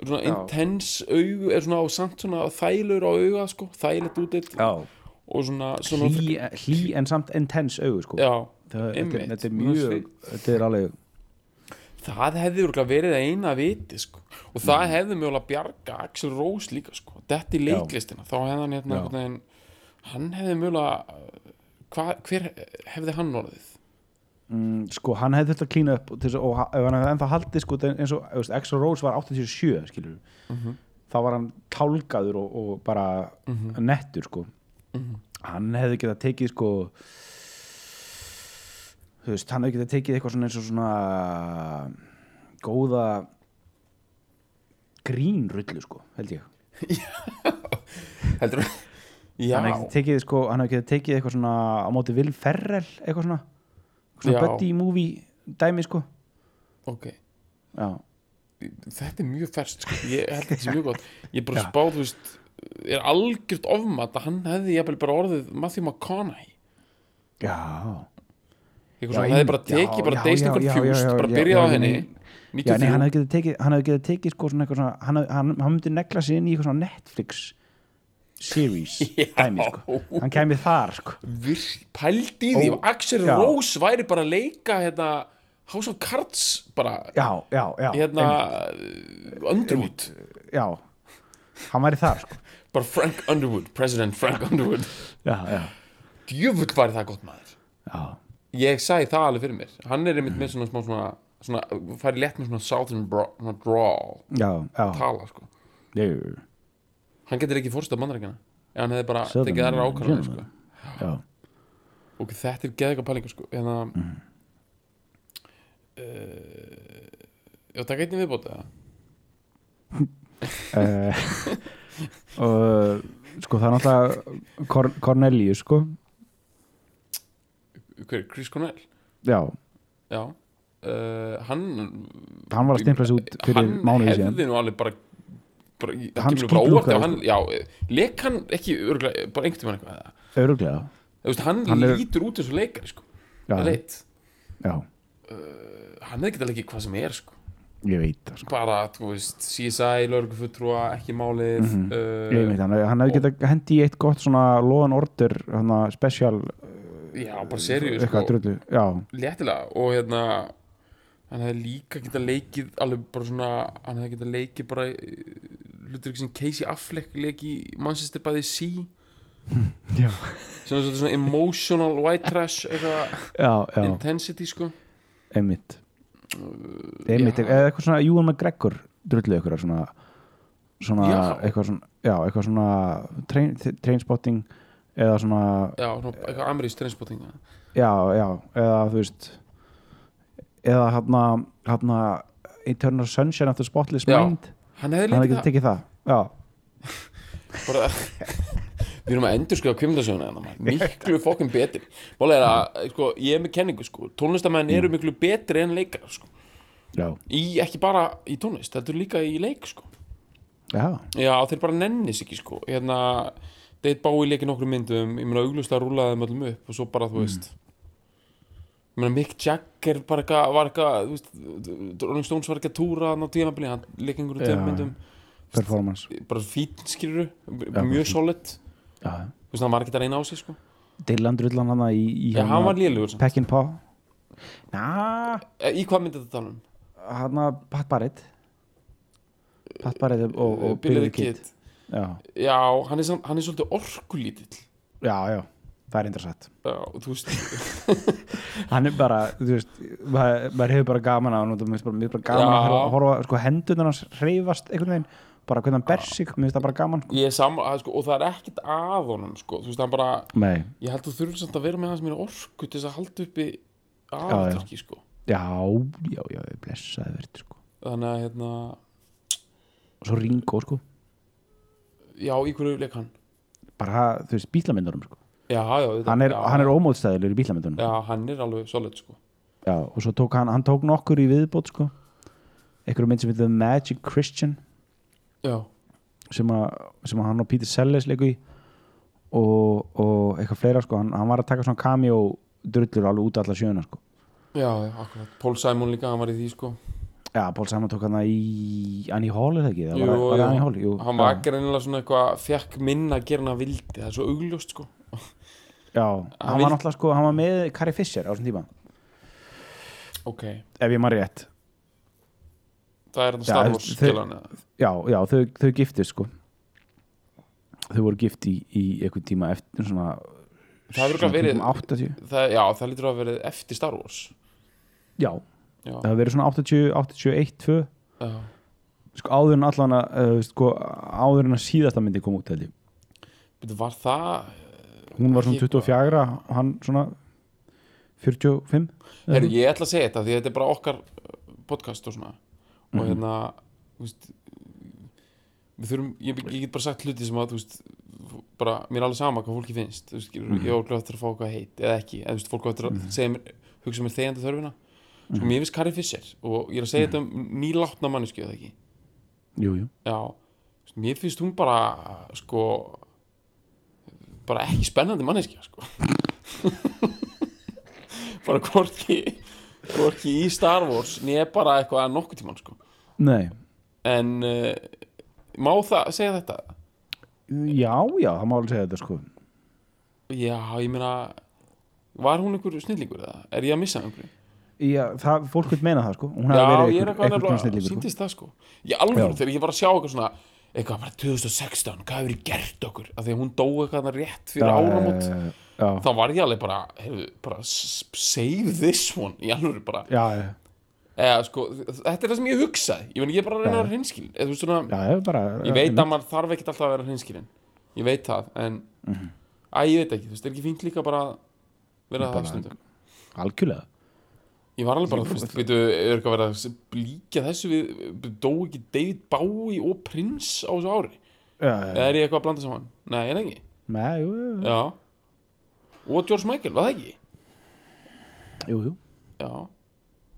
svona Já. intense augu er svona á samt svona þælur á auga sko, þægilegt útitt já, og svona, svona hlý, hlý en samt intense augu sko. já, það, þetta, einmitt. er- þetta er mjög þetta er alveg það hefði verið eina viti sko. og það hefði mjögulega bjarga Axel Rose líka sko. þetta í Já. leiklistina þá hefði hann hérna Já. hann hefði mjögulega hva, hver hefði hann orðið mm, sko, hann hefði þetta að klína upp og ef hann hefði ennþá haldið sko, eins og þú Axl Rose var 87 skilur Mhm. þá var hann tálgaður og, og bara nettur sko Mhm. hann hefði getað tekið sko þú veist, hann hefði getað tekið eitthvað svona eins og svona góða grínrullu sko, held ég <laughs> heldur já, hann hefði getað tekið sko, hann hefði getað tekið eitthvað svona á móti Will Ferrell eitthvað svona. Buddy movie dæmi sko. Ok. Já, þetta er mjög ferst sko. ég held þetta sé mjög gott. Ég er bara spáð, þú veist er algjört ofmat að hann hefði jafnvel bara orðið Matthew McConaughey. Já. Eitthvað hann hefði bara tekið bara já, Confused já, bara já, byrjað á henni já, nei, 93 hann hefði getað tekið, hann hefði getað tekið sko svona svona, hann, hann, hann myndi negla sig inn í eitthvað svona Netflix series <laughs> dæmi sko, hann kæmi þar sko. Pældi í því. Ef Axel já. Rose væri bara að leika hérna, House of Cards bara hérna Underwood. Já hann væri þar sko. <laughs> Bara Frank Underwood, President Frank Underwood. Djöfull væri það gott maður. Já, ég sagði það alveg fyrir mér. Hann er einmitt með svona smá svona, svona færi létt með svona southern drawl já, já, tala sko. Já, hann getur ekki fórst af bandarækjana ef hann hefði bara Southern tekið aðra ákvarðanir sko. og þetta er geðið pælingu sko. hérna Mhm. uh, já, takk einnig viðbót eða? Uh, <laughs> og sko það er náttúrulega Cor Cornelius sko. Hver, Chris Cornell? Já, já. Uh, hann hann var að stimpla sig út fyrir hann mánuði síðan. hefði nú alveg bara, bara Hann kemur bara óvart hann, já, leik hann ekki örgulega, bara einhvern tímann eitthvað öruglega veist, hann, Hann er- lítur út eins og leikari sko. það er leitt já, hann hefði getað leikið hvað sem er sko. ég veit það sko. Bara, þú veist, CSI, lauruglufutrúa ekki málið Mhm. uh, Ég veit hann, hann hefði getað hendi í eitt gott svona order hana, special já, bara serið eitthvað sko, léttilega og hérna hann hefði líka getað leikið alveg bara svona, hann hefði getað leikið bara hlutur ekki sem Casey Affleck leikið Manchester by the Sea. <laughs> Já, sem er svona emotional white trash eitthvað já, já. intensity sko. Einmitt. Einmitt, já. eða eitthvað svona Ewan McGregor drullu eitthvað svona svona, Já. eitthvað svona já, eitthvað svona train, trainspotting eða svona, já, svona, eitthvað amerísk treinspotting já, já eða þú veist eða hérna hérna Eternal Sunshine of the Spotless Mind hann hefði hann hefði tekið það. Já, <laughs> bara við erum að endur skrifa kvimdasjóna miklu fokkin betri. Að, sko, ég er með kenningu sko. tónlistamenn eru miklu betri en leikar sko. í, ekki bara í tónlist, þetta er líka í leik sko. já. Já, þeir bara nennis ekki sko. hérna, Date Bowie leikir nokkru myndum. Ég meina auglust að rúla þeim öllum upp og svo bara, þú veist ég meina Mick Jagger var eitthvað Rolling Stones var ekki að túra á tímabili, hann leik tveim myndum performance. Bara skýrur, bara mjög solid. Hann var ekki að reyna á sig sko. Dylan drullan hann í, í já, hann var lélugur. Peckin Na, Eh, Í hvað myndi þetta tala um? hann að Pat Barrett. Pat Barrett og, og, og Billy the Kid. Kid. Já, Já, hann er, er svolítið orkulítill. Já, já, það er interessant Já, <laughs> Hann er bara, veist maður, maður hefur bara gaman á hann mér er bara gaman Já. að horfa- sko, hendunar hans hreyfast einhvern veginn, bara hvernig hann ber sig mér finnst það bara gaman sko. Ég að, sko, og það er ekkert að honum sko. Veist, hann bara Nei, Ég held þú þurfum samt að vera með hans mér orku til þess að halda uppi já. aðverki sko. já, já, já, blessaði verið sko. Þannig að, hérna og svo Ringo, sko Já, í hverju leik hann bara, þú veist, bílamyndurum sko. Já, já, hann er, er ómóðstæðilegur í bílamyndunum Já, hann er alveg solid sko. Já, og svo tók hann, hann tók nokkur í viðbót sko. Einhverju mynd sem heitir The Magic Christian Já, sem að, sem hann og Peter Sellers leiku í. Og, og eitthvað fleira sko. Hann, hann var að taka svona cameo drullur alveg út allar sjöuna sko. Já, já, akkurat. Paul Simon líka, hann var í því sko. Já, Paul Simon tók hann í Annie Hall ekki? Það Jú, var, var Hall? Jú, Hann var greinilega svona eitthvað Fekk minna að gera hann að vildi. Það er svo augljóst sko. Já, Hann hann var náttúrulega sko, hann var með Carrie Fisher á þessum tíma. Ok, ef ég maður rétt. Það er þetta Já, Star þú Wars veist, þau- skilan eða? Já, já, þau, þau giftist sko. Þau voru gift í, í einhvern tíma eftir svona Það hefur örugglega svona verið- kringum 80 það, Já, það lítur að vera eftir Star Wars. Já, Já, það hefur verið svona 80, 81, 2 já. Sko áður en allan að uh, sko, áður en að síðasta myndi kom út held ég. Byrju, Var það hún var svona Ekki 24 og hann svona 45 Heru, Ég ætla að segja þetta því þetta er bara okkar uh, podcast og svona. Og Mhm. hérna veist, við þurfum, ég, ég get bara sagt hluti sem að veist, bara, mér er alveg sama hvað fólki finnst veist, Mhm. ég er okkur eftir að fá eitthvað heit eða ekki, eða fólk á eftir að segja mér hugsa mér þegjandi þörfina Sko, mér finnst Carrie Fisher og ég er að segja þetta um nýlátna mannesku eða ekki? Jú, jú. já, þú veist, mér finnst hún bara sko bara ekki spennandi manneskja sko. <laughs> Bara hvorki hvorki í Star Wars nýja bara eitthvað að nokkuð tímann sko. Nei, en uh, má það segja þetta? Já, já, það má alveg segja þetta sko. Já, ég meina var hún einhver snillingur eða? Er ég að missa einhverju já, það, fólk vil meina það sko. Hún já, ég er eitthvað nefnilega snillíkur sko. síndist það sko. Ég alveg þegar ég var að sjá eitthvað svona eitthvað bara 2016, hvað hefur ég gert okkur? Af því að hún dó eitthvað rétt fyrir já, þá var ég alveg bara, heyrðu, bara save this one í alveg bara. Já, eða sko, þetta er það sem ég hugsaði. Ég, meni, ég er bara að reyna að vera hinskil eða, svona, já, já, bara ég veit að maður þarf ekkert alltaf að vera hinskilin ég veit það, en Mhm. æ, ég veit ekki, þú veist, er ekki fínt líka bara að vera það stundum? algjörlega ég var alveg bara, þú veist, veitu, er eitthvað að vera að líka þessu við, dó ekki David Bowie og Prince á þessu ári? Já, eða já, er ég eitthvað að blanda saman, nei, er það ekki? Nei, jú, jú, jú, já, og George Michael, var það ekki? Jú, jú. Já.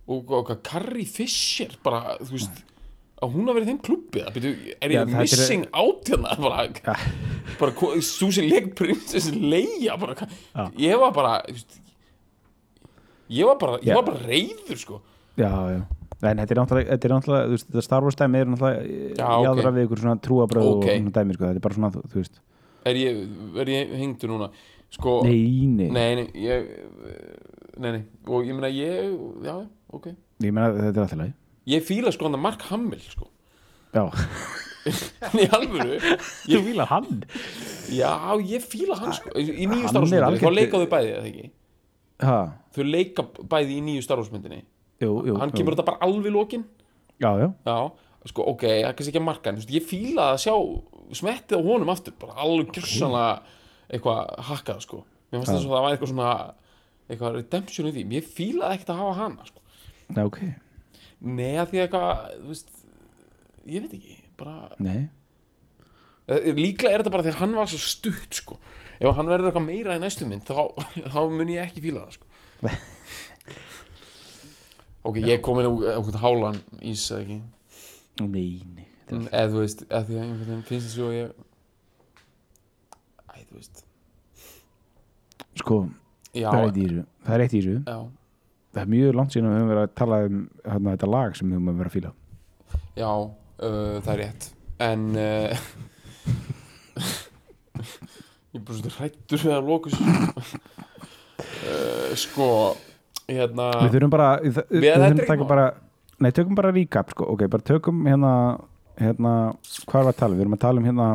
Og og hvað Carrie Fisher bara, þú veist að hún hafi verið í þeim klubbi eða, byrju, er Já, ég er- missing out hérna? <laughs> Bara, bara svo sem leik prinsessi leia bara, Já. ég var bara þú veist, ég var bara ég var bara reyður sko. Já, já. En þetta er náttúrulega, þetta er náttúrulega, þú veist, þetta Star Wars dæmi er náttúrulega Já, ok. jáðra við ykkur svona trúabröð Ok. og svona dæmi, sko, þetta er bara svona, þú, þú veist. Er ég, er ég hengdur núna? Sko, Nei, nei, nei, nei, ég nei, nei, og ég meina ég já, ok, ég meina þetta er alltaf leið ég fíla sko hann að Mark Hamill sko, Já, <laughs> í alvöru. <laughs> Þú fíla hann. Já, ég fíla hann sko. Í nýju Hann er starfsmyndinni, þá algjört- leika þau bæði eða ekki Ha, þau leika bæði í nýju starfsmyndinni jú, jú hann jú. kemur þetta bara alveg í lokin. Já, já, já, sko, ok, það er kannski ekki að marka en ég fíla að sjá smettið á honum aftur, bara alveg gjörsanlega eitthvað hakkað, sko. Mér fannst Já. þess að það var eitthvað svona eitthvað redemption í því, mér fílaði ekkert að hafa hana sko. já, ok. Nei, að því eitthvað, þú veist ég veit ekki, bara Nei, Eh, líklega er þetta bara þegar hann var svo stutt, sko ef hann verður eitthvað meira í næstu mynd þá, <laughs> þá mun ég ekki fíla það, sko. <laughs> Ok, ég kom inn á eitthvað hálan ís, eða ekki? Nei, nei þetta er- Mm, eða þú veist, eða því að einhvern veginn finnst þess að ég æ, þú veist. Sko, já, það er eitt í þessu. Það er eitt í þessu. Já, Það er mjög langt síðan að við höfum verið að tala um hérna, þetta lag sem við höfum verið að fíla. Já uh, það er rétt. En uh, <laughs> ég er bara svona hrættur við að loka uh, sko hérna, Við þurfum bara Við, við, Við- er þurfum að taka bara Nei, tökum bara recap sko. Ok, bara tökum hérna Hérna, hvað var að tala? Við erum að tala um hérna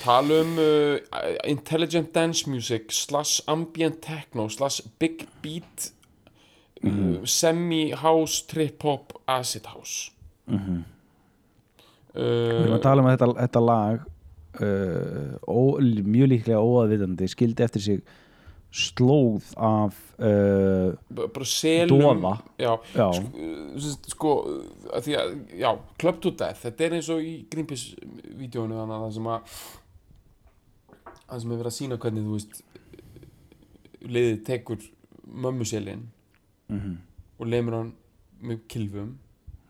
tala um uh, intelligent dance music slash ambient techno slash big beat uh, semi house trip hop acid house. Mhm. Við erum að tala um þetta, þetta lag uh, ó, mjög líklega óaðvitandi skildi eftir sig slóð af uh, bara selum já, já, sko, uh, sko að því að, já, Club to Death þetta er eins og í Greenpeace-vídeónu þannig að það sem að það sem er verið að sína hvernig þú veist liðið tekur mömmuselin mhm, og lemur hann með kilfum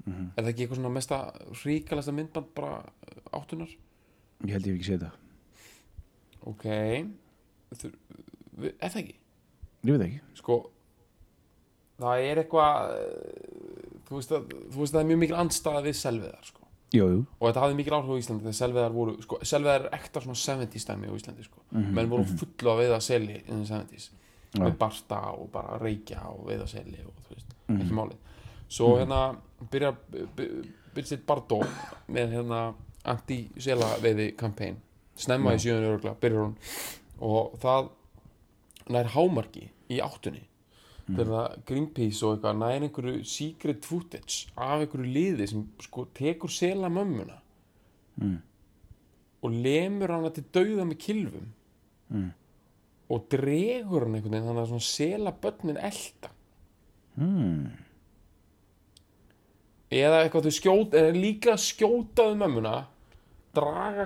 mhm. er það ekki eitthvað svona mesta ríkalasta myndband bara áttunar ég held ég ekki séð það ok er það ekki ég veit ekki sko það er eitthvað eh, þú veist að, þú veist að það er mjög mikil andstaða við selviðar sko. jú, jú. og þetta hafði mikil áhrif á Íslandi þegar selviðar voru sko, selviðar er ekta svona 70s dæmi á Íslandi sko. Mhm, menn voru fullu að veiða seli in the 70s Já. með barsta og bara reykja og veiða seli og þú veist, Mhm. ekki málið svo hérna byrjar byrjar sitt Bardó með hérna anti-sela veiði kampæn snemma í sjöðun örugla, byrjar hún. Og það nær hámarki í áttunni. Þegar það Greenpeace og eitthvað nær einhverju secret footage af einhverju liði sem sko tekur sela mömmuna. Mm. og lemur hana til dauða með kilfum Mm. og dregur hann einhvern veginn þannig að svona sela börnin elda Mm. eða eitthvað þau skjóta eða líka skjótaðu mömmuna draga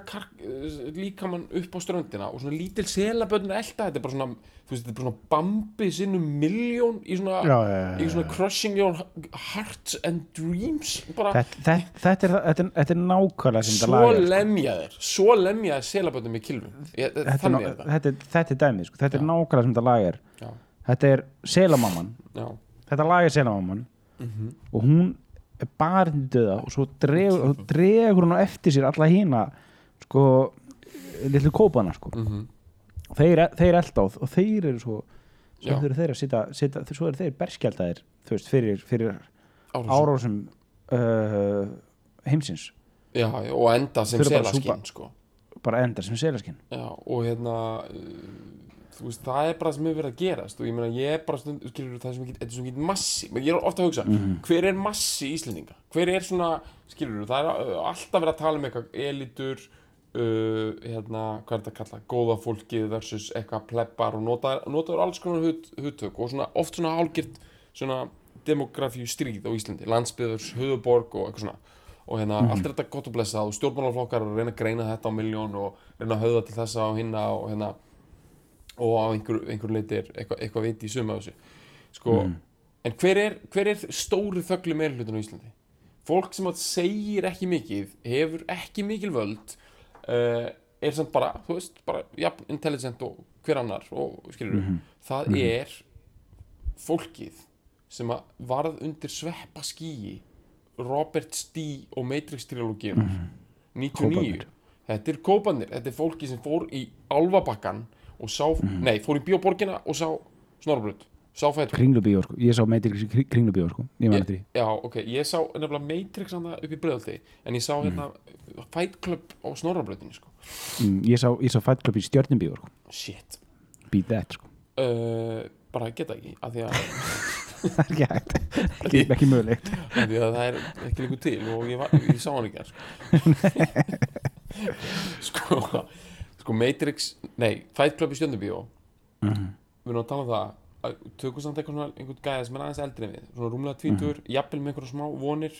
líkamann upp á ströndina og svona lítil selaböndin elda þetta er bara svona, þú veist, þetta er bara svona bambi sinnum miljón í svona, Já, já, já, í svona crushing your hearts and dreams bara. Þetta, þetta, þetta, er, þetta, er, þetta er nákvæmlega sem þetta svo lag er, sko. lemja þeir svo lemja þeir selaböndin með er, þannig er þetta, þetta er dæmið sko. þetta er nákvæmlega sem þetta lag Já. þetta er selamamman. Já, þetta lag er selamamman. Mhm. og hún er bara til döða og svo dregur, og dregur hún eftir sér alla hína sko litlu kópana sko. Mhm, þeir, þeir elda á og þeir eru svo svo eru þeir að sita, sita svo eru þeir veist fyrir, fyrir Árásum. uh, heimsins. Já, og enda sem selaskinn sko. bara endar sem selaskinn. Og hérna veist, það er bara það sem hefur verið að gerast. Og ég meina, ég er bara stund, skilur það sem ekki, ekki massi, ég er ofta að hugsa hver er massi Íslendinga? Hver er svona, skilur það er alltaf verið að tala um eitthvað elitur uh, hérna, hvað er þetta að kalla góða fólkið versus eitthvað plebbar og nota, notaður alls konar hut, hutök og svona, oft svona hálgirt svona demografíu stríð á Íslandi. Landsbyðurs, höfuborg og eitthvað svona. Og hérna, allt er þetta gott og blessað og að reyna að greina þetta á miljón og reyna að höfða til þessa og hinna og hérna og á einhver, einhver leiti er eitthvað, eitthvað viti í suma af þessu. Sko, en hver er, hver er stóri þöggli meirhlutin á Íslandi? Fólk sem að segir ekki mikið hefur ekki mikil völd uh, er samt bara, þú veist bara jafn intelligent og hver annar og skilur það er fólkið sem að varð undir sveppa skýi Robert Stee og Matrix trilógíun 99 Kóparnir. þetta er kópanir, þetta er fólki sem fór í Álfabakkan og sá, nei, fór í Bíóborgina og sá Snorrabrut, sá fætur kringlubíó sko, ég sá Matrix í kring- kringlubíó sko, ég man eftir því. já, ok, ég sá nefnilega Matrix hana upp í bregðaldi, en ég sá hérna Fight Club á Snorrabrutinu sko. mm, ég sá, ég sá Fight Club í stjörnubíó sko, shit. Beat that sko. Uh, bara geta ekki, <laughs> <laughs> af því að, það er ekki, ekki mögulegt. Af því að það er ekki líku til og ég, var, ég sá hann ekki sko. <laughs> sko sko Matrix, nei, Fight Club í Stjörnubíó. Mhm. við erum að tala um það að tökum samt eitthvað svona einhvern gæða sem er aðeins eldri en við. Svona rúmlega tvítur, jafnvel með einhverja smá vonir.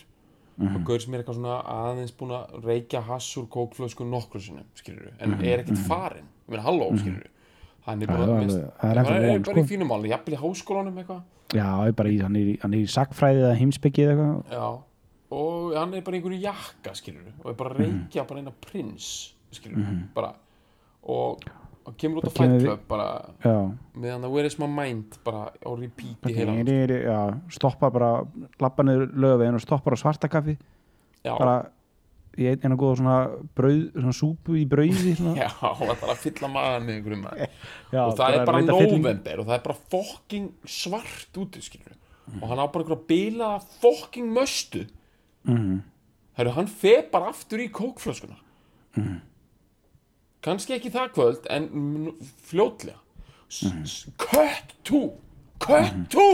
Og gaur sem er eitthvað svona aðeins búin að reykja hass úr kókflösku nokkru sinum, skilur en er ekkert farinn, ég meina halló, skilur hann er bara, það er mest, alveg- það er hann er von, bara í sko. fínum máli jafnvel í háskólanum eitthvað. Já, ég er bara í, hann er, í- hann er í sakfræði eða heimsbyggið eða eitthvað. Og hann er bara í einhverju jakka, skilur og er bara reykja bara eina prins skilur, bara og og kemur út á Bara Fight Club bara já, meðan það Where is my mind bara á repeat í heila stoppa bara, lappa niður lögavegin og stoppa á svartakaffi já, bara í eina góða svona brauð, svona súpu í brauði <laughs> já, það er að fylla maður. <laughs> Með og það er bara november og það er bara fokking svart úti skilur og hann á bara einhverja bilaða fokking möstu. Mhm. Herru, hann fer bara aftur í kókflöskuna kannski ekki það kvöld en mm, fljótlega. Cut to cut to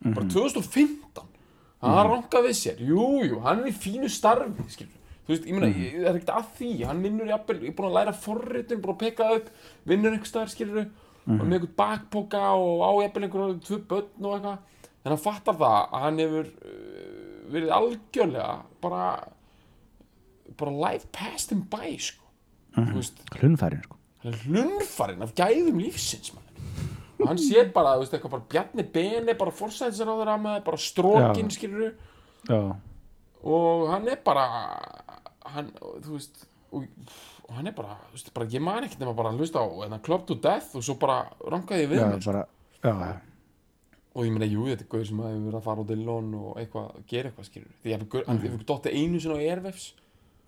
bara 2015 hann ranka við sér, jú, jú, hann er í fínu starfi skilur þú veist, ég meina, það er ekkert að því. Hann vinnur jafnvel, ég er búin að læra forritin búin að peka upp, vinnur einhver staðar skilur og með einhvern bakpoka og á jafnvel einhverjum tvö börn og eitthvað. En hann fattar það að hann hefur uh, verið algjörlega bara bara life passed him by sko þú veist, Hlunnfærin sko. Hann hlunfarinn af gæðum lífsins maður. Og hann sér bara, þú veist, eitthvað bara Bjarni Beni bara forsæðisar á þeirra með bara strókin skilur og hann er bara hann, þú veist og, og hann er bara, þú veist, bara ég man ekkert nema bara að hlusta á hérna, Club to Death og svo bara rankaði ég við mér. bara Já, og ég meina, jú, þetta er gauður sem hefur verið að fara á Dillon og eitthvað, gera eitthvað skilur því ég hef, hann hefur dottið einu sinni á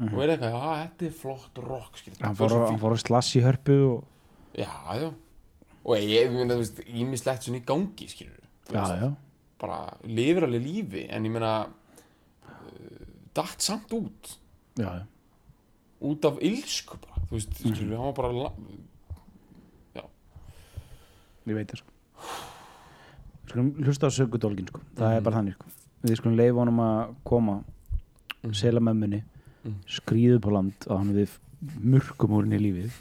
Airwaves og er eitthvað, já, þetta er flott rock hann fór, að slass í hörpu og Já, já. Og ég, ég meina, þú veist, ímislegt svona í gangi, skilur Já, já, Bara lifir alveg lífi En ég meina uh, Datt samt út. Já, já. Út af ilsku bara Þú veist, skilur, hann var bara la- ég veit það sko. Skulum hlusta á sögudólgin sko. Það er bara þannig sko. Við skulum leifa honum að koma sela mömmunni. Mhm. Skrýðu upp á land og hann við mörgum úr henni í lífið